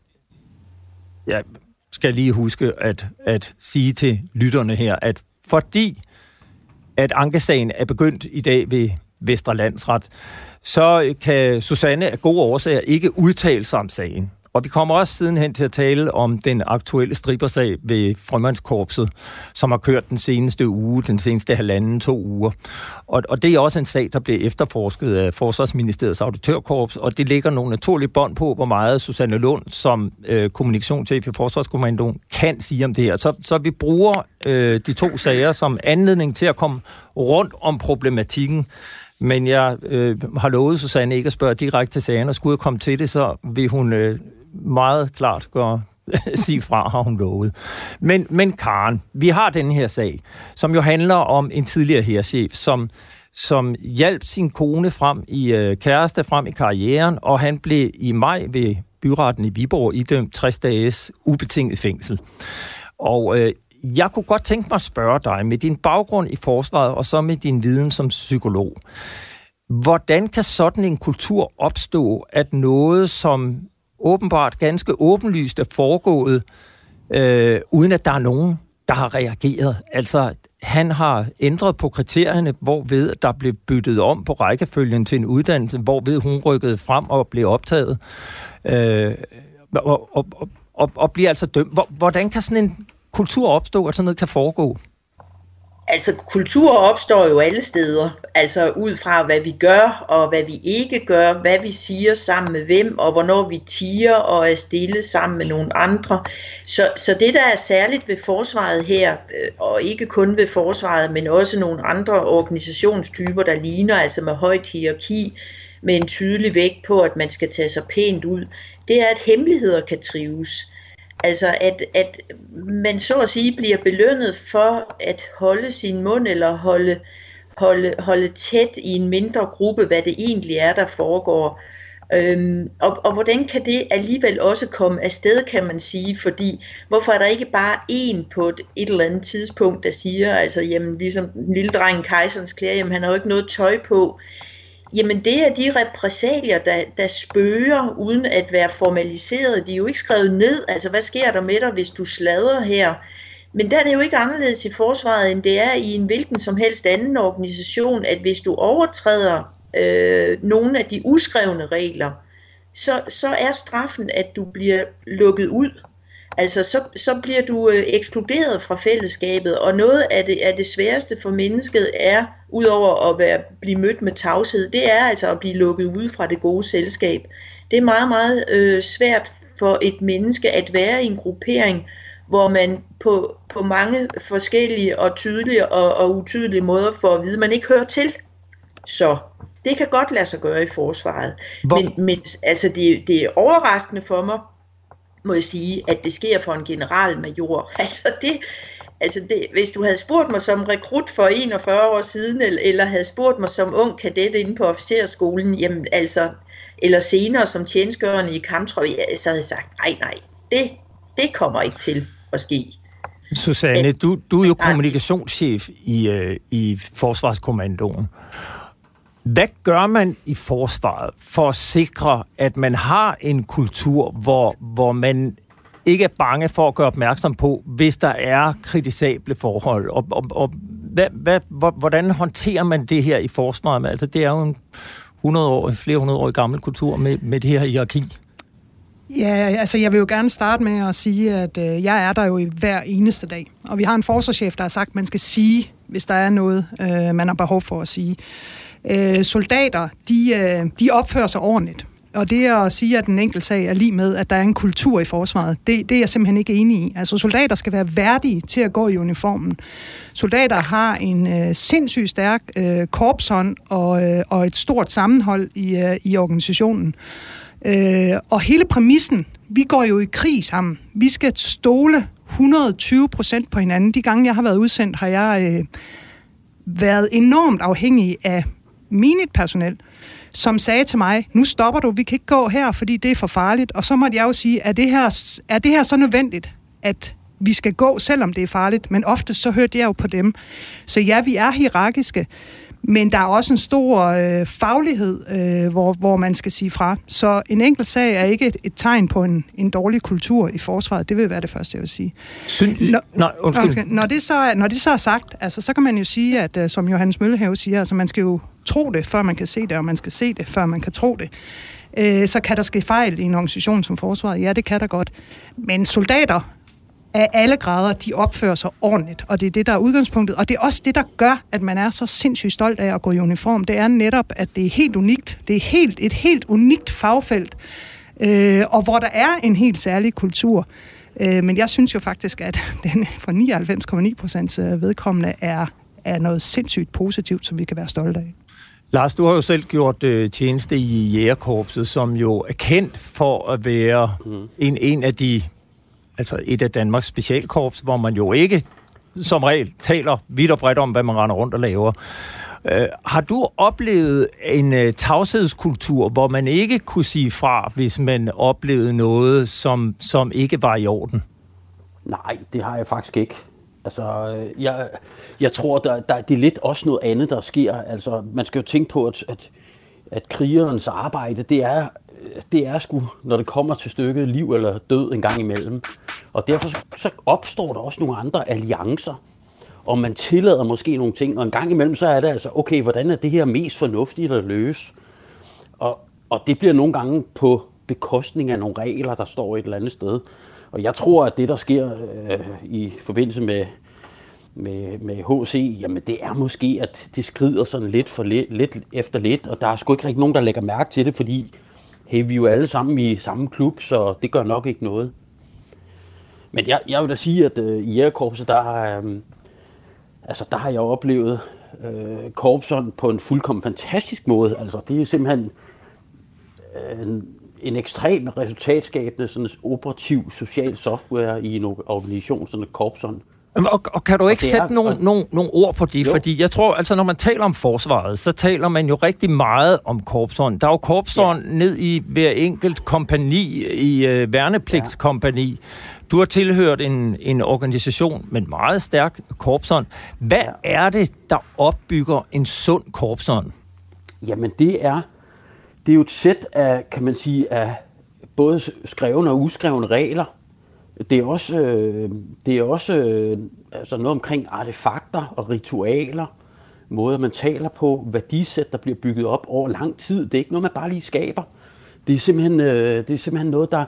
jeg skal lige huske at, at sige til lytterne her, at fordi at ankesagen er begyndt i dag ved Vestre Landsret, så kan Susanne af gode årsager ikke udtale sig om sagen. Og vi kommer også sidenhen til at tale om den aktuelle stribersag ved Frømandskorpset, som har kørt den seneste uge, den seneste halvanden, to uger. Og, og det er også en sag, der bliver efterforsket af Forsvarsministeriets auditørkorps, og det ligger nogle naturlige bånd på, hvor meget Susanne Lund som øh, kommunikationschef i Forsvarskommandoen kan sige om det her. Så, så vi bruger øh, de to sager som anledning til at komme rundt om problematikken. Men jeg øh, har lovet Susanne ikke at spørge direkte til sagen, og skulle jeg komme til det, så vil hun øh, meget klart gøre (laughs) sige fra, har hun lovet. Men, men Karen, vi har den her sag, som jo handler om en tidligere herrchef, som som hjalp sin kone frem i øh, kæreste frem i karrieren, og han blev i maj ved byretten i Viborg idømt 60 dages ubetinget fængsel. Og øh, jeg kunne godt tænke mig at spørge dig, med din baggrund i forsvaret, og så med din viden som psykolog, hvordan kan sådan en kultur opstå, at noget, som åbenbart ganske åbenlyst er foregået, øh, uden at der er nogen, der har reageret. Altså, han har ændret på kriterierne, hvorved der blev byttet om på rækkefølgen til en uddannelse, hvorved hun rykkede frem og blev optaget, øh, og, og, og, og, og bliver altså dømt. Hvordan kan sådan en kultur opstå, at sådan noget kan foregå? Altså, kultur opstår jo alle steder, altså ud fra, hvad vi gør og hvad vi ikke gør, hvad vi siger sammen med hvem, og hvornår vi tiger og er stille sammen med nogle andre. Så, så det, der er særligt ved forsvaret her, øh, og ikke kun ved forsvaret, men også nogle andre organisationstyper, der ligner, altså med højt hierarki, med en tydelig vægt på, at man skal tage sig pænt ud, det er, at hemmeligheder kan trives. Altså at, at man så at sige bliver belønnet for at holde sin mund eller holde, holde, holde tæt i en mindre gruppe, hvad det egentlig er, der foregår. Øhm, og, og hvordan kan det alligevel også komme afsted, kan man sige, fordi hvorfor er der ikke bare en på et, et eller andet tidspunkt, der siger, altså jamen ligesom den lille dreng kejserens klæder, jamen han har jo ikke noget tøj på, Jamen det er de repræsalier, der, der spøger uden at være formaliseret. De er jo ikke skrevet ned. Altså hvad sker der med dig, hvis du slader her? Men der er det jo ikke anderledes i forsvaret, end det er i en hvilken som helst anden organisation, at hvis du overtræder øh, nogle af de uskrevne regler, så, så er straffen, at du bliver lukket ud. Altså, så, så bliver du øh, ekskluderet fra fællesskabet, og noget af det, af det sværeste for mennesket er, udover at være, blive mødt med tavshed, det er altså at blive lukket ud fra det gode selskab. Det er meget, meget øh, svært for et menneske at være i en gruppering, hvor man på, på mange forskellige og tydelige og, og utydelige måder får at vide, at man ikke hører til. Så det kan godt lade sig gøre i forsvaret. Hvor... Men, men altså, det, det er overraskende for mig, må jeg sige, at det sker for en generalmajor. (laughs) Altså det, altså det, hvis du havde spurgt mig som rekrut for 41 år siden, eller, eller havde spurgt mig som ung kadet inde på officerskolen, jamen altså, eller senere som tjenestgørende i kamptrøje, så havde jeg sagt, nej, nej, det, det kommer ikke til at ske. Susanne, du, du er jo kommunikationschef i, øh, i Forsvarskommandoen. Hvad gør man i forsvaret for at sikre, at man har en kultur, hvor, hvor man ikke er bange for at gøre opmærksom på, hvis der er kritisable forhold? Og, og, og hvad, hvad, hvordan håndterer man det her i forsvaret? Altså, det er jo en 100 år, flere hundrede år gammel kultur med, med det her hierarki. Ja, altså jeg vil jo gerne starte med at sige, at øh, jeg er der jo i hver eneste dag. Og vi har en forsvarschef, der har sagt, at man skal sige, hvis der er noget, øh, man har behov for at sige øh, soldater, de, øh, de opfører sig ordentligt. Og det at sige, at den enkelte sag er lige med, at der er en kultur i forsvaret, det, det er jeg simpelthen ikke enig i. Altså soldater skal være værdige til at gå i uniformen. Soldater har en øh, sindssygt stærk øh, korpshånd og, øh, og et stort sammenhold i, øh, i organisationen. Øh, og hele præmissen, vi går jo i krig sammen. Vi skal stole 120 procent på hinanden. De gange, jeg har været udsendt, har jeg øh, været enormt afhængig af menigt personel, som sagde til mig, nu stopper du, vi kan ikke gå her, fordi det er for farligt. Og så måtte jeg jo sige, er det her, er det her så nødvendigt, at vi skal gå, selvom det er farligt? Men ofte så hørte jeg jo på dem. Så ja, vi er hierarkiske, men der er også en stor øh, faglighed, øh, hvor, hvor man skal sige fra. Så en enkelt sag er ikke et, et tegn på en, en dårlig kultur i forsvaret. Det vil være det første, jeg vil sige. Syn- når, nej, undskyld. Når det, så er, når det så er sagt, altså, så kan man jo sige, at øh, som Johannes Møllehave siger, altså, man skal jo tro det, før man kan se det, og man skal se det, før man kan tro det. Øh, så kan der ske fejl i en organisation som forsvaret. Ja, det kan der godt. Men soldater af alle grader, de opfører sig ordentligt, og det er det, der er udgangspunktet. Og det er også det, der gør, at man er så sindssygt stolt af at gå i uniform. Det er netop, at det er helt unikt. Det er helt, et helt unikt fagfelt, øh, og hvor der er en helt særlig kultur. Øh, men jeg synes jo faktisk, at (laughs) den for 99,9 procent vedkommende er, er noget sindssygt positivt, som vi kan være stolte af. Lars, du har jo selv gjort øh, tjeneste i Jægerkorpset, som jo er kendt for at være mm. en, en af de altså et af Danmarks specialkorps, hvor man jo ikke som regel taler vidt og bredt om, hvad man render rundt og laver. Uh, har du oplevet en uh, tavshedskultur, hvor man ikke kunne sige fra, hvis man oplevede noget, som, som ikke var i orden? Nej, det har jeg faktisk ikke. Altså, øh, jeg, jeg tror, der, der, det er lidt også noget andet, der sker. Altså, man skal jo tænke på, at, at, at krigerens arbejde, det er, det er sgu, når det kommer til stykket, liv eller død en gang imellem. Og derfor så opstår der også nogle andre alliancer, og man tillader måske nogle ting, og en gang imellem så er det altså, okay, hvordan er det her mest fornuftigt at løse? Og, og det bliver nogle gange på bekostning af nogle regler, der står et eller andet sted. Og jeg tror, at det, der sker øh, i forbindelse med, med, med HC, jamen det er måske, at det skrider sådan lidt, for lidt, lidt efter lidt, og der er sgu ikke rigtig nogen, der lægger mærke til det, fordi hey, vi er jo alle sammen i samme klub, så det gør nok ikke noget. Men jeg, jeg vil da sige, at øh, i Jægerkorpset, der, øh, altså, der har jeg oplevet øh, korpsen på en fuldkommen fantastisk måde. Altså, det er simpelthen øh, en, en ekstrem resultatskabende sådan operativ social software i en organisation, sådan et korpseren. Og, og kan du ikke sætte er, nogle, og, nogle, nogle ord på det? Jo. Fordi jeg tror, altså når man taler om forsvaret, så taler man jo rigtig meget om korpsånd. Der er jo korpsånd ja. ned i hver enkelt kompani, i uh, værnepligtskompani. Ja. Du har tilhørt en, en organisation med meget stærk korpsånd. Hvad ja. er det, der opbygger en sund korpsånd? Jamen det er, det er jo et sæt af, kan man sige, af både skrevne og uskrevne regler, det er også, øh, det er også øh, altså noget omkring artefakter og ritualer, måder man taler på, værdisæt, der bliver bygget op over lang tid. Det er ikke noget, man bare lige skaber. Det er simpelthen, øh, det er simpelthen noget, der,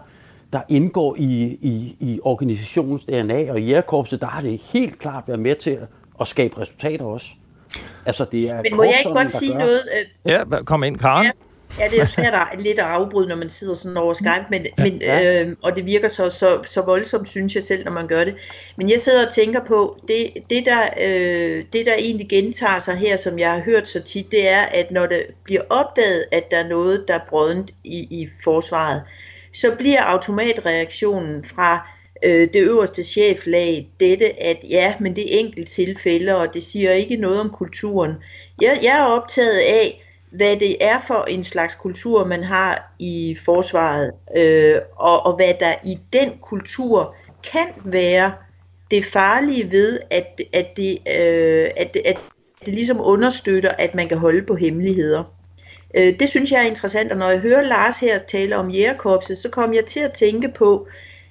der indgår i, i, i organisationens DNA, og i Jægerkorpset, der har det helt klart været med til at, at skabe resultater også. Altså, det er Men må jeg ikke godt sige gør... noget? Øh... Ja, kom ind, Karen. Ja. Ja, det er jo svært at, lidt at afbryde, når man sidder sådan over Skype, men, ja, men, ja. Øh, og det virker så, så, så voldsomt, synes jeg selv, når man gør det. Men jeg sidder og tænker på, det, det, der, øh, det der egentlig gentager sig her, som jeg har hørt så tit, det er, at når det bliver opdaget, at der er noget, der er brødent i, i forsvaret, så bliver automatreaktionen fra øh, det øverste cheflag dette, at ja, men det er enkelt tilfælde, og det siger ikke noget om kulturen. Jeg, jeg er optaget af, hvad det er for en slags kultur, man har i forsvaret, øh, og, og hvad der i den kultur kan være det farlige ved, at, at, det, øh, at, at det ligesom understøtter, at man kan holde på hemmeligheder. Øh, det synes jeg er interessant, og når jeg hører Lars her tale om jægerkorpset, så kommer jeg til at tænke på,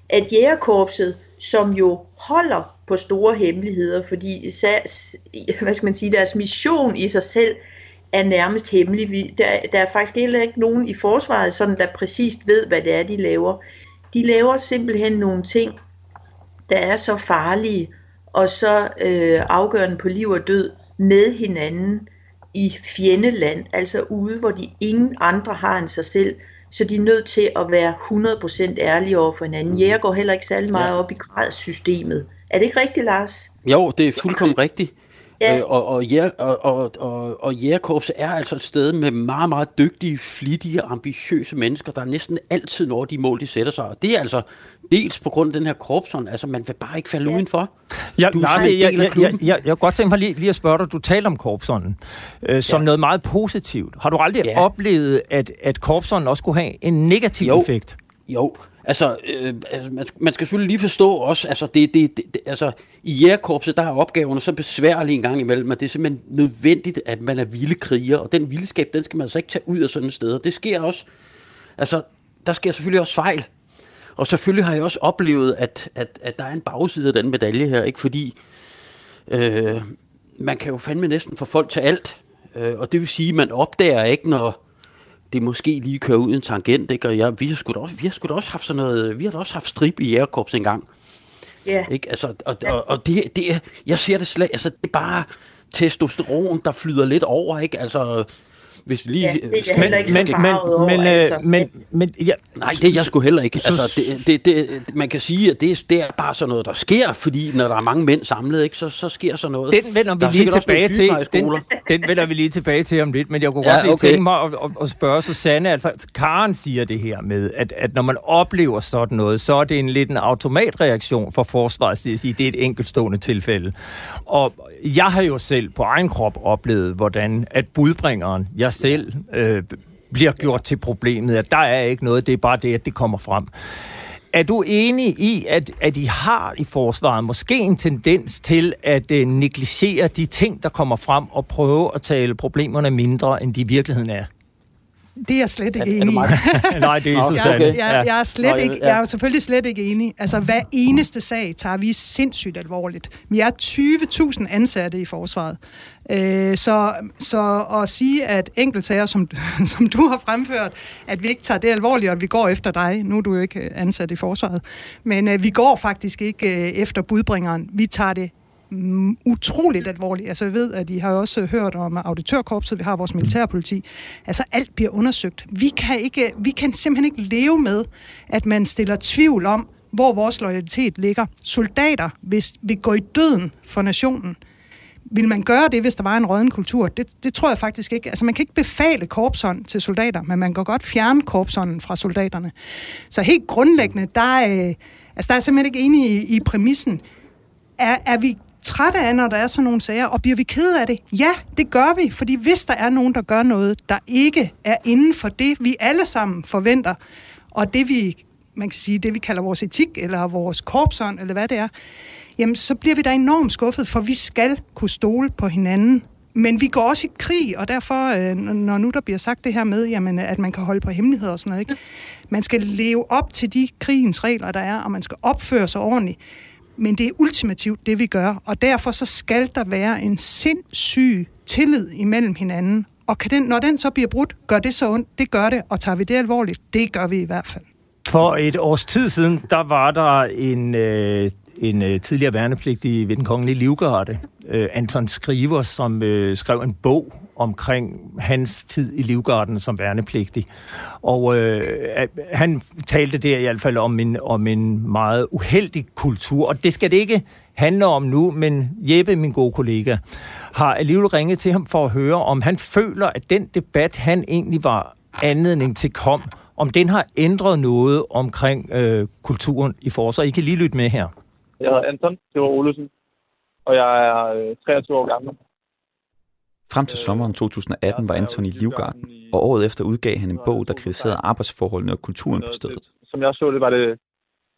at jægerkorpset, som jo holder på store hemmeligheder, fordi hvad skal man sige, deres mission i sig selv er nærmest hemmelig. Vi, der, der er faktisk heller ikke nogen i forsvaret, sådan, der præcist ved, hvad det er, de laver. De laver simpelthen nogle ting, der er så farlige og så øh, afgørende på liv og død med hinanden i fjendeland, altså ude, hvor de ingen andre har end sig selv, så de er nødt til at være 100% ærlige over for hinanden. Jæger går heller ikke særlig meget op i gradssystemet. Er det ikke rigtigt, Lars? Jo, det er fuldkommen rigtigt. Ja. Øh, og, og, og, og, og, og Jægerkorps er altså et sted med meget, meget dygtige, flittige, ambitiøse mennesker, der næsten altid når de mål, de sætter sig. Og det er altså dels på grund af den her korpsånd, altså man vil bare ikke falde ja. udenfor. Ja, du Lars, jeg, jeg, jeg, jeg, jeg, jeg godt tænke mig lige, lige at spørge dig, du taler om korpsånden øh, som ja. noget meget positivt. Har du aldrig ja. oplevet, at, at korpsånden også kunne have en negativ jo. effekt? Jo, Altså, øh, altså man, man skal selvfølgelig lige forstå også, altså, det, det, det, altså i jægerkorpset, der er opgaverne så besværlige en gang imellem, at det er simpelthen nødvendigt, at man er vilde kriger, og den vildskab, den skal man altså ikke tage ud af sådan et sted. Det sker også, altså, der sker selvfølgelig også fejl. Og selvfølgelig har jeg også oplevet, at, at, at der er en bagside af den medalje her, ikke? Fordi øh, man kan jo fandme næsten få folk til alt. Øh, og det vil sige, at man opdager ikke, når det måske lige kører ud en tangent, ikke? Og jeg, vi, har sgu da også, vi har sgu da også haft sådan noget, vi har da også haft strip i Jægerkorps engang. Ja. Yeah. Ikke? Altså, og, og, og det, det er, jeg ser det slet, altså det er bare testosteron, der flyder lidt over, ikke? Altså, hvis vi lige... Ja, det er jeg heller ikke så farvet over, men, altså. men, men, ja, Nej, det er jeg sgu heller ikke. Altså, det, det, det, man kan sige, at det, det er bare sådan noget, der sker, fordi når der er mange mænd samlet, ikke, så, så sker så noget. Den vender vi lige tilbage til. Den, den vender vi lige tilbage til om lidt, men jeg kunne Ja, godt lige okay. tænke mig at, at, at spørge Susanne. Altså, Karen siger det her med, at, at når man oplever sådan noget, så er det en lidt en automatreaktion for forsvaret, at sige, det er et enkeltstående tilfælde. Og jeg har jo selv på egen krop oplevet, hvordan at budbringeren, jeg selv, øh, bliver gjort til problemet, at der er ikke noget, det er bare det, at det kommer frem. Er du enig i, at, at I har i forsvaret måske en tendens til at øh, negligere de ting, der kommer frem, og prøve at tale problemerne mindre, end de i virkeligheden er? Det er jeg slet ikke det enig i. (laughs) Nej, det er Susanne. okay. Jeg, jeg, er slet ikke, jeg er jo selvfølgelig slet ikke enig. Altså, hver eneste sag tager vi sindssygt alvorligt. Vi er 20.000 ansatte i forsvaret. Øh, så, så at sige, at enkeltsager, som, (laughs) som du har fremført, at vi ikke tager det alvorligt, og at vi går efter dig, nu er du jo ikke øh, ansat i forsvaret, men øh, vi går faktisk ikke øh, efter budbringeren. Vi tager det mm, utroligt alvorligt. Altså jeg ved, at I har også hørt om auditørkorpset, vi har vores militærpoliti. Altså alt bliver undersøgt. Vi kan, ikke, vi kan simpelthen ikke leve med, at man stiller tvivl om, hvor vores loyalitet ligger. Soldater, hvis vi går i døden for nationen, vil man gøre det, hvis der var en rådden kultur? Det, det tror jeg faktisk ikke. Altså, man kan ikke befale korpsånd til soldater, men man kan godt fjerne korpsånden fra soldaterne. Så helt grundlæggende, der er, øh, altså, der er jeg simpelthen ikke enig i, i præmissen. Er, er vi trætte af, når der er sådan nogle sager, og bliver vi ked af det? Ja, det gør vi, fordi hvis der er nogen, der gør noget, der ikke er inden for det, vi alle sammen forventer, og det vi, man kan sige, det vi kalder vores etik, eller vores korpsånd, eller hvad det er, jamen så bliver vi da enormt skuffet, for vi skal kunne stole på hinanden. Men vi går også i krig, og derfor, øh, når nu der bliver sagt det her med, jamen, at man kan holde på hemmeligheder og sådan noget, ikke? man skal leve op til de krigens regler, der er, og man skal opføre sig ordentligt. Men det er ultimativt det, vi gør, og derfor så skal der være en sindssyg tillid imellem hinanden. Og kan den, når den så bliver brudt, gør det så ondt? Det gør det, og tager vi det alvorligt? Det gør vi i hvert fald. For et års tid siden, der var der en, øh, en øh, tidligere værnepligtig ved den kongelige livgarde, øh, Anton Skriver, som øh, skrev en bog omkring hans tid i livgarden som værnepligtig. Og øh, han talte der i hvert fald om en, om en meget uheldig kultur, og det skal det ikke handle om nu, men Jeppe, min gode kollega, har alligevel ringet til ham for at høre, om han føler, at den debat, han egentlig var anledning til kom, om den har ændret noget omkring øh, kulturen i forsvaret. I kan lige lytte med her. Jeg hedder Anton Theodor Olesen, og jeg er øh, 23 år gammel. Frem til sommeren 2018 var Anton i Livgarden, og året efter udgav han en bog, der kritiserede arbejdsforholdene og kulturen på stedet. Som jeg så det, var det,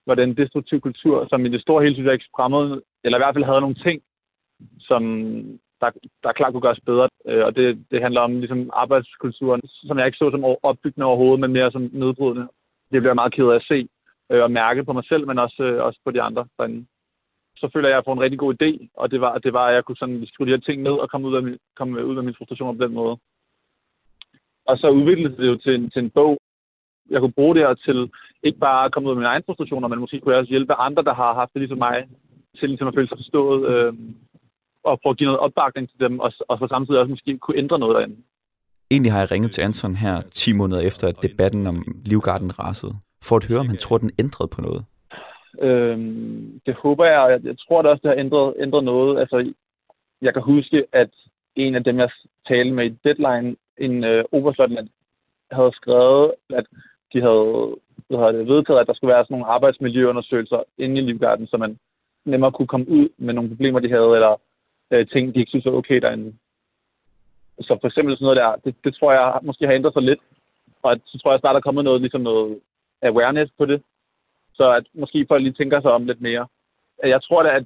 var det en destruktiv kultur, som i det store hele synes jeg ikke fremmede, eller i hvert fald havde nogle ting, som der, der klart kunne gøres bedre. Øh, Og det, det handler om ligesom arbejdskulturen, som jeg ikke så som opbyggende overhovedet, men mere som nedbrydende. Det bliver jeg meget ked af at se øh, og mærke på mig selv, men også, øh, også på de andre derinde. Så føler jeg, at jeg får en rigtig god idé, og det var, det var at jeg kunne sådan skrive de her ting ned og komme ud af, min, komme ud af min frustration på den måde. Og så udviklede det jo til en, til en bog. Jeg kunne bruge det her til ikke bare at komme ud af mine egne frustrationer, men måske kunne jeg også hjælpe andre, der har haft det ligesom mig, til ligesom at føle sig forstået, øh, og prøve at give noget opbakning til dem, og, og så samtidig også måske kunne ændre noget derinde. Egentlig har jeg ringet til Anton her 10 måneder efter, at debatten om Livgarden rasede, for at høre, om han tror, den ændrede på noget. Øhm, det håber jeg, og jeg, jeg tror da også, det har ændret, ændret noget. Altså, jeg kan huske, at en af dem, jeg talte med i Deadline, en øh, oberstløjtnant, havde skrevet, at de havde hvad hedder det, vedtaget, at der skulle være sådan nogle arbejdsmiljøundersøgelser inde i Livgarden, så man nemmere kunne komme ud med nogle problemer, de havde, eller øh, ting, de ikke synes var okay derinde. Så for eksempel sådan noget der, det, det tror jeg måske har ændret sig lidt. Og at, så tror jeg snart, der er kommet noget, ligesom noget awareness på det. Så at måske folk lige tænker sig om lidt mere. Jeg tror da, at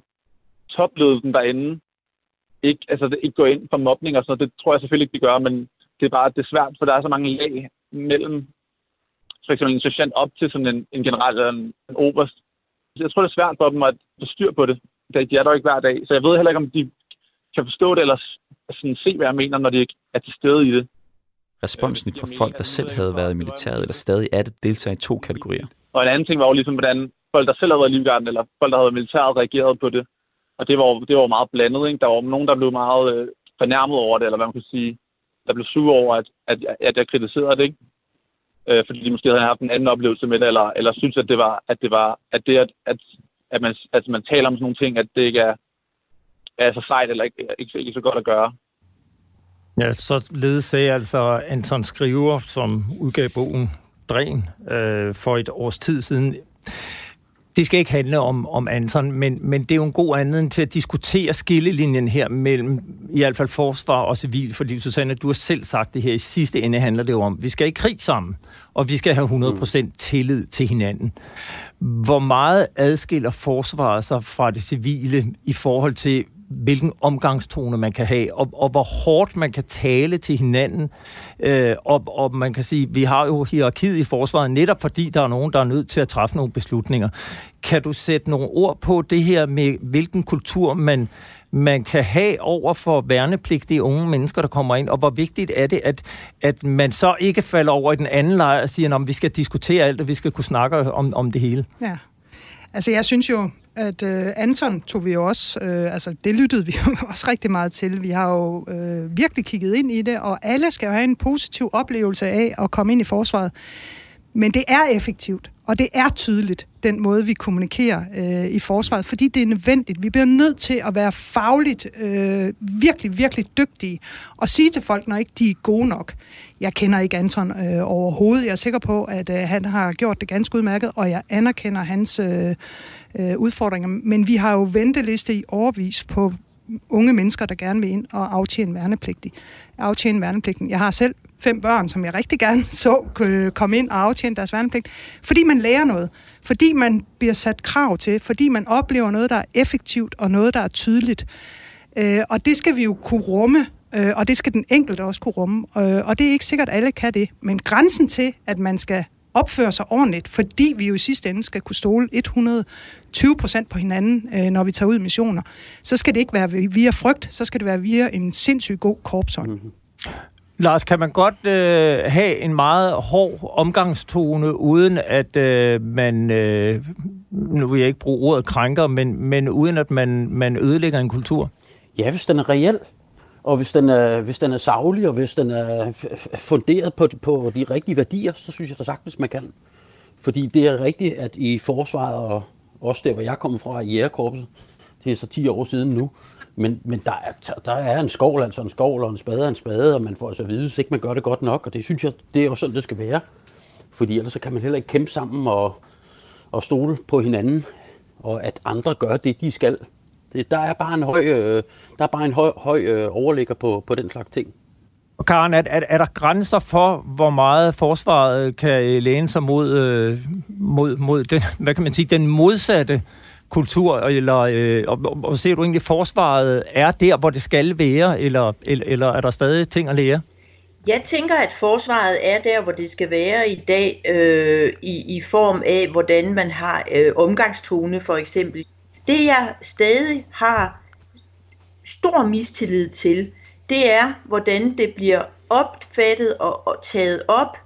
topledelsen derinde ikke, altså, det ikke går ind for mobning og sådan noget. Det tror jeg selvfølgelig ikke, de gør, men det er bare det er svært, for der er så mange lag mellem for eksempel en sergeant op til sådan en, en general eller en, en oberst. Jeg tror, det er svært for dem at få styr på det. De er der ikke hver dag. Så jeg ved heller ikke, om de kan forstå det, eller sådan se, hvad jeg mener, når de ikke er til stede i det. Responsen fra folk, der selv havde været i militæret eller stadig er det, deltager i to kategorier. Og en anden ting var jo ligesom, hvordan folk, der selv havde været i livgarden, eller folk, der havde været militæret, reagerede på det. Og det var, det var meget blandet. Ikke? Der var nogen, der blev meget øh, fornærmet over det, eller hvad man kan sige. der blev sure over, at, at, at jeg kritiserede det, ikke? Øh, fordi de måske havde haft en anden oplevelse med det, eller, eller synes, at det var, at det var, at det, at, at, at man, at man taler om sådan nogle ting, at det ikke er, er så sejt, eller ikke, ikke, ikke så godt at gøre. Ja, så ledes sagde altså Anton Skriver, som udgav bogen Dræn øh, for et års tid siden. Det skal ikke handle om, om Anton, men, men det er jo en god anledning til at diskutere skillelinjen her mellem i hvert fald forsvar og civil, fordi Susanne, du har selv sagt det her, i sidste ende handler det jo om, vi skal i krig sammen, og vi skal have 100% tillid til hinanden. Hvor meget adskiller forsvaret sig fra det civile i forhold til, hvilken omgangstone man kan have, og, og hvor hårdt man kan tale til hinanden. Øh, og, og man kan sige, vi har jo hierarkiet i forsvaret, netop fordi der er nogen, der er nødt til at træffe nogle beslutninger. Kan du sætte nogle ord på det her med, hvilken kultur man, man kan have over for værnepligtige unge mennesker, der kommer ind, og hvor vigtigt er det, at, at man så ikke falder over i den anden lejr og siger, at vi skal diskutere alt, og vi skal kunne snakke om, om det hele? Ja. Altså, jeg synes jo, at øh, Anton tog vi jo også, øh, altså det lyttede vi jo (laughs) også rigtig meget til. Vi har jo øh, virkelig kigget ind i det, og alle skal jo have en positiv oplevelse af at komme ind i forsvaret. Men det er effektivt, og det er tydeligt, den måde, vi kommunikerer øh, i forsvaret, fordi det er nødvendigt. Vi bliver nødt til at være fagligt øh, virkelig, virkelig dygtige og sige til folk, når ikke de er gode nok. Jeg kender ikke Anton øh, overhovedet. Jeg er sikker på, at øh, han har gjort det ganske udmærket, og jeg anerkender hans øh, øh, udfordringer. Men vi har jo venteliste i overvis på unge mennesker, der gerne vil ind og aftjene værnepligtig. Aftjene værnepligten. Jeg har selv fem børn, som jeg rigtig gerne (laughs) så øh, komme ind og aftjene deres værnepligt, fordi man lærer noget, fordi man bliver sat krav til, fordi man oplever noget, der er effektivt og noget, der er tydeligt. Øh, og det skal vi jo kunne rumme, øh, og det skal den enkelte også kunne rumme. Øh, og det er ikke sikkert, at alle kan det. Men grænsen til, at man skal opføre sig ordentligt, fordi vi jo i sidste ende skal kunne stole 120 procent på hinanden, øh, når vi tager ud i missioner, så skal det ikke være via frygt, så skal det være via en sindssygt god korpsånd. Mm-hmm. Lars, kan man godt øh, have en meget hård omgangstone, uden at øh, man, øh, nu vil jeg ikke bruge ordet krænker, men, men uden at man, man ødelægger en kultur? Ja, hvis den er reel, og hvis den er, hvis den er savlig, og hvis den er funderet på, på de rigtige værdier, så synes jeg da sagtens, man kan. Fordi det er rigtigt, at i forsvaret, og også der, hvor jeg kommer fra, i Jægerkorpset, det er så 10 år siden nu, men, men der, er, der er en skovl, altså en skovl, og en spade og en spade, og man får altså at vide, hvis ikke man gør det godt nok, og det synes jeg, det er også sådan, det skal være. Fordi ellers så kan man heller ikke kæmpe sammen og, og stole på hinanden, og at andre gør det, de skal. Det, der er bare en høj, øh, der er bare en høj, høj øh, overligger på, på den slags ting. Og Karen, er, er, er der grænser for, hvor meget forsvaret kan læne sig mod, øh, mod, mod den, (laughs) hvad kan man sige, den modsatte kultur, eller øh, og, og, og ser du egentlig, forsvaret er der, hvor det skal være, eller, eller, eller er der stadig ting at lære? Jeg tænker, at forsvaret er der, hvor det skal være i dag, øh, i, i form af, hvordan man har øh, omgangstone for eksempel. Det jeg stadig har stor mistillid til, det er, hvordan det bliver opfattet og, og taget op,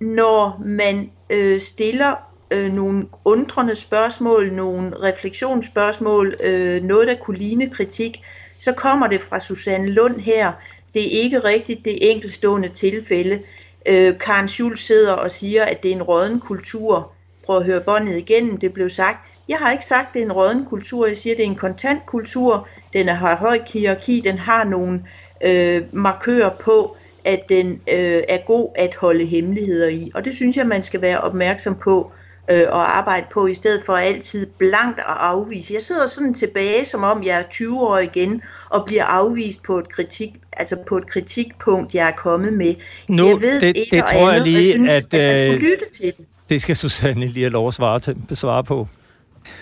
når man øh, stiller øh, nogle undrende spørgsmål, nogle refleksionsspørgsmål, øh, noget der kunne ligne kritik, så kommer det fra Susanne Lund her. Det er ikke rigtigt, det enkelstående tilfælde. Øh, Karen Schulz sidder og siger, at det er en råden kultur. Prøv at høre båndet igennem, det blev sagt. Jeg har ikke sagt, det er en råden kultur, jeg siger, at det er en kontant kultur. Den har høj hierarki, den har nogle øh, markører på, at den øh, er god at holde hemmeligheder i. Og det synes jeg, man skal være opmærksom på øh, at arbejde på, i stedet for altid blankt at afvise. Jeg sidder sådan tilbage, som om jeg er 20 år igen, og bliver afvist på et kritik, altså på et kritikpunkt, jeg er kommet med. Nu, jeg ved det, det tror jeg lige, jeg synes, at, at man skulle øh, lytte til det. Det skal Susanne lige have lov at svare, til, besvare på.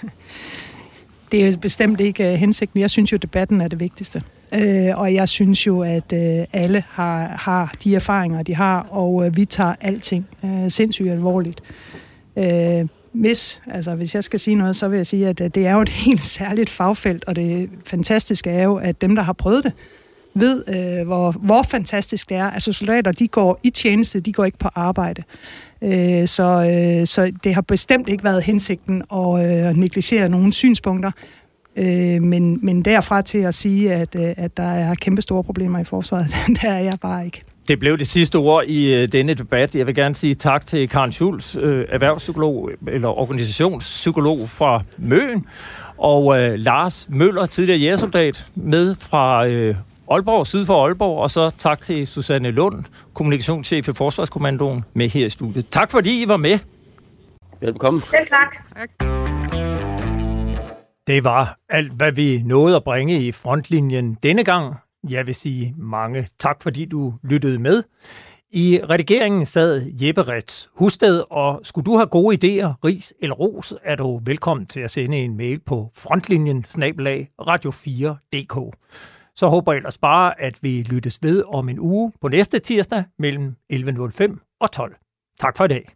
(laughs) Det er bestemt ikke uh, hensigten. Jeg synes jo, debatten er det vigtigste. Uh, og jeg synes jo, at øh, alle har, har de erfaringer, de har, og vi tager alting sindssygt alvorligt. Uh, hvis, altså hvis jeg skal sige noget, så vil jeg sige, at det er jo et (laughs) helt særligt fagfelt, og det fantastiske er jo, at dem, der har prøvet det, ved, øh, hvor, hvor fantastisk det er. Altså soldater, de går i tjeneste, de går ikke på arbejde. Øh, så, øh, så det har bestemt ikke været hensigten at øh, negligere nogle synspunkter. Øh, men, men derfra til at sige, at, øh, at der er kæmpe store problemer i forsvaret, (laughs) der er jeg bare ikke. Det blev det sidste ord i øh, denne debat. Jeg vil gerne sige tak til Karen Schulz, øh, erhvervspsykolog eller organisationspsykolog fra Møn, og øh, Lars Møller, tidligere jægersoldat, med fra øh, Aalborg, syd for Aalborg, og så tak til Susanne Lund, kommunikationschef i Forsvarskommandoen, med her i studiet. Tak fordi I var med. Velkommen. Selv tak. Det var alt, hvad vi nåede at bringe i frontlinjen denne gang. Jeg vil sige mange tak, fordi du lyttede med. I redigeringen sad Jeppe Rets Husted, og skulle du have gode idéer, ris eller ros, er du velkommen til at sende en mail på frontlinjen snabelag radio4.dk. Så håber jeg ellers bare, at vi lyttes ved om en uge på næste tirsdag mellem 11.05 og 12. Tak for i dag.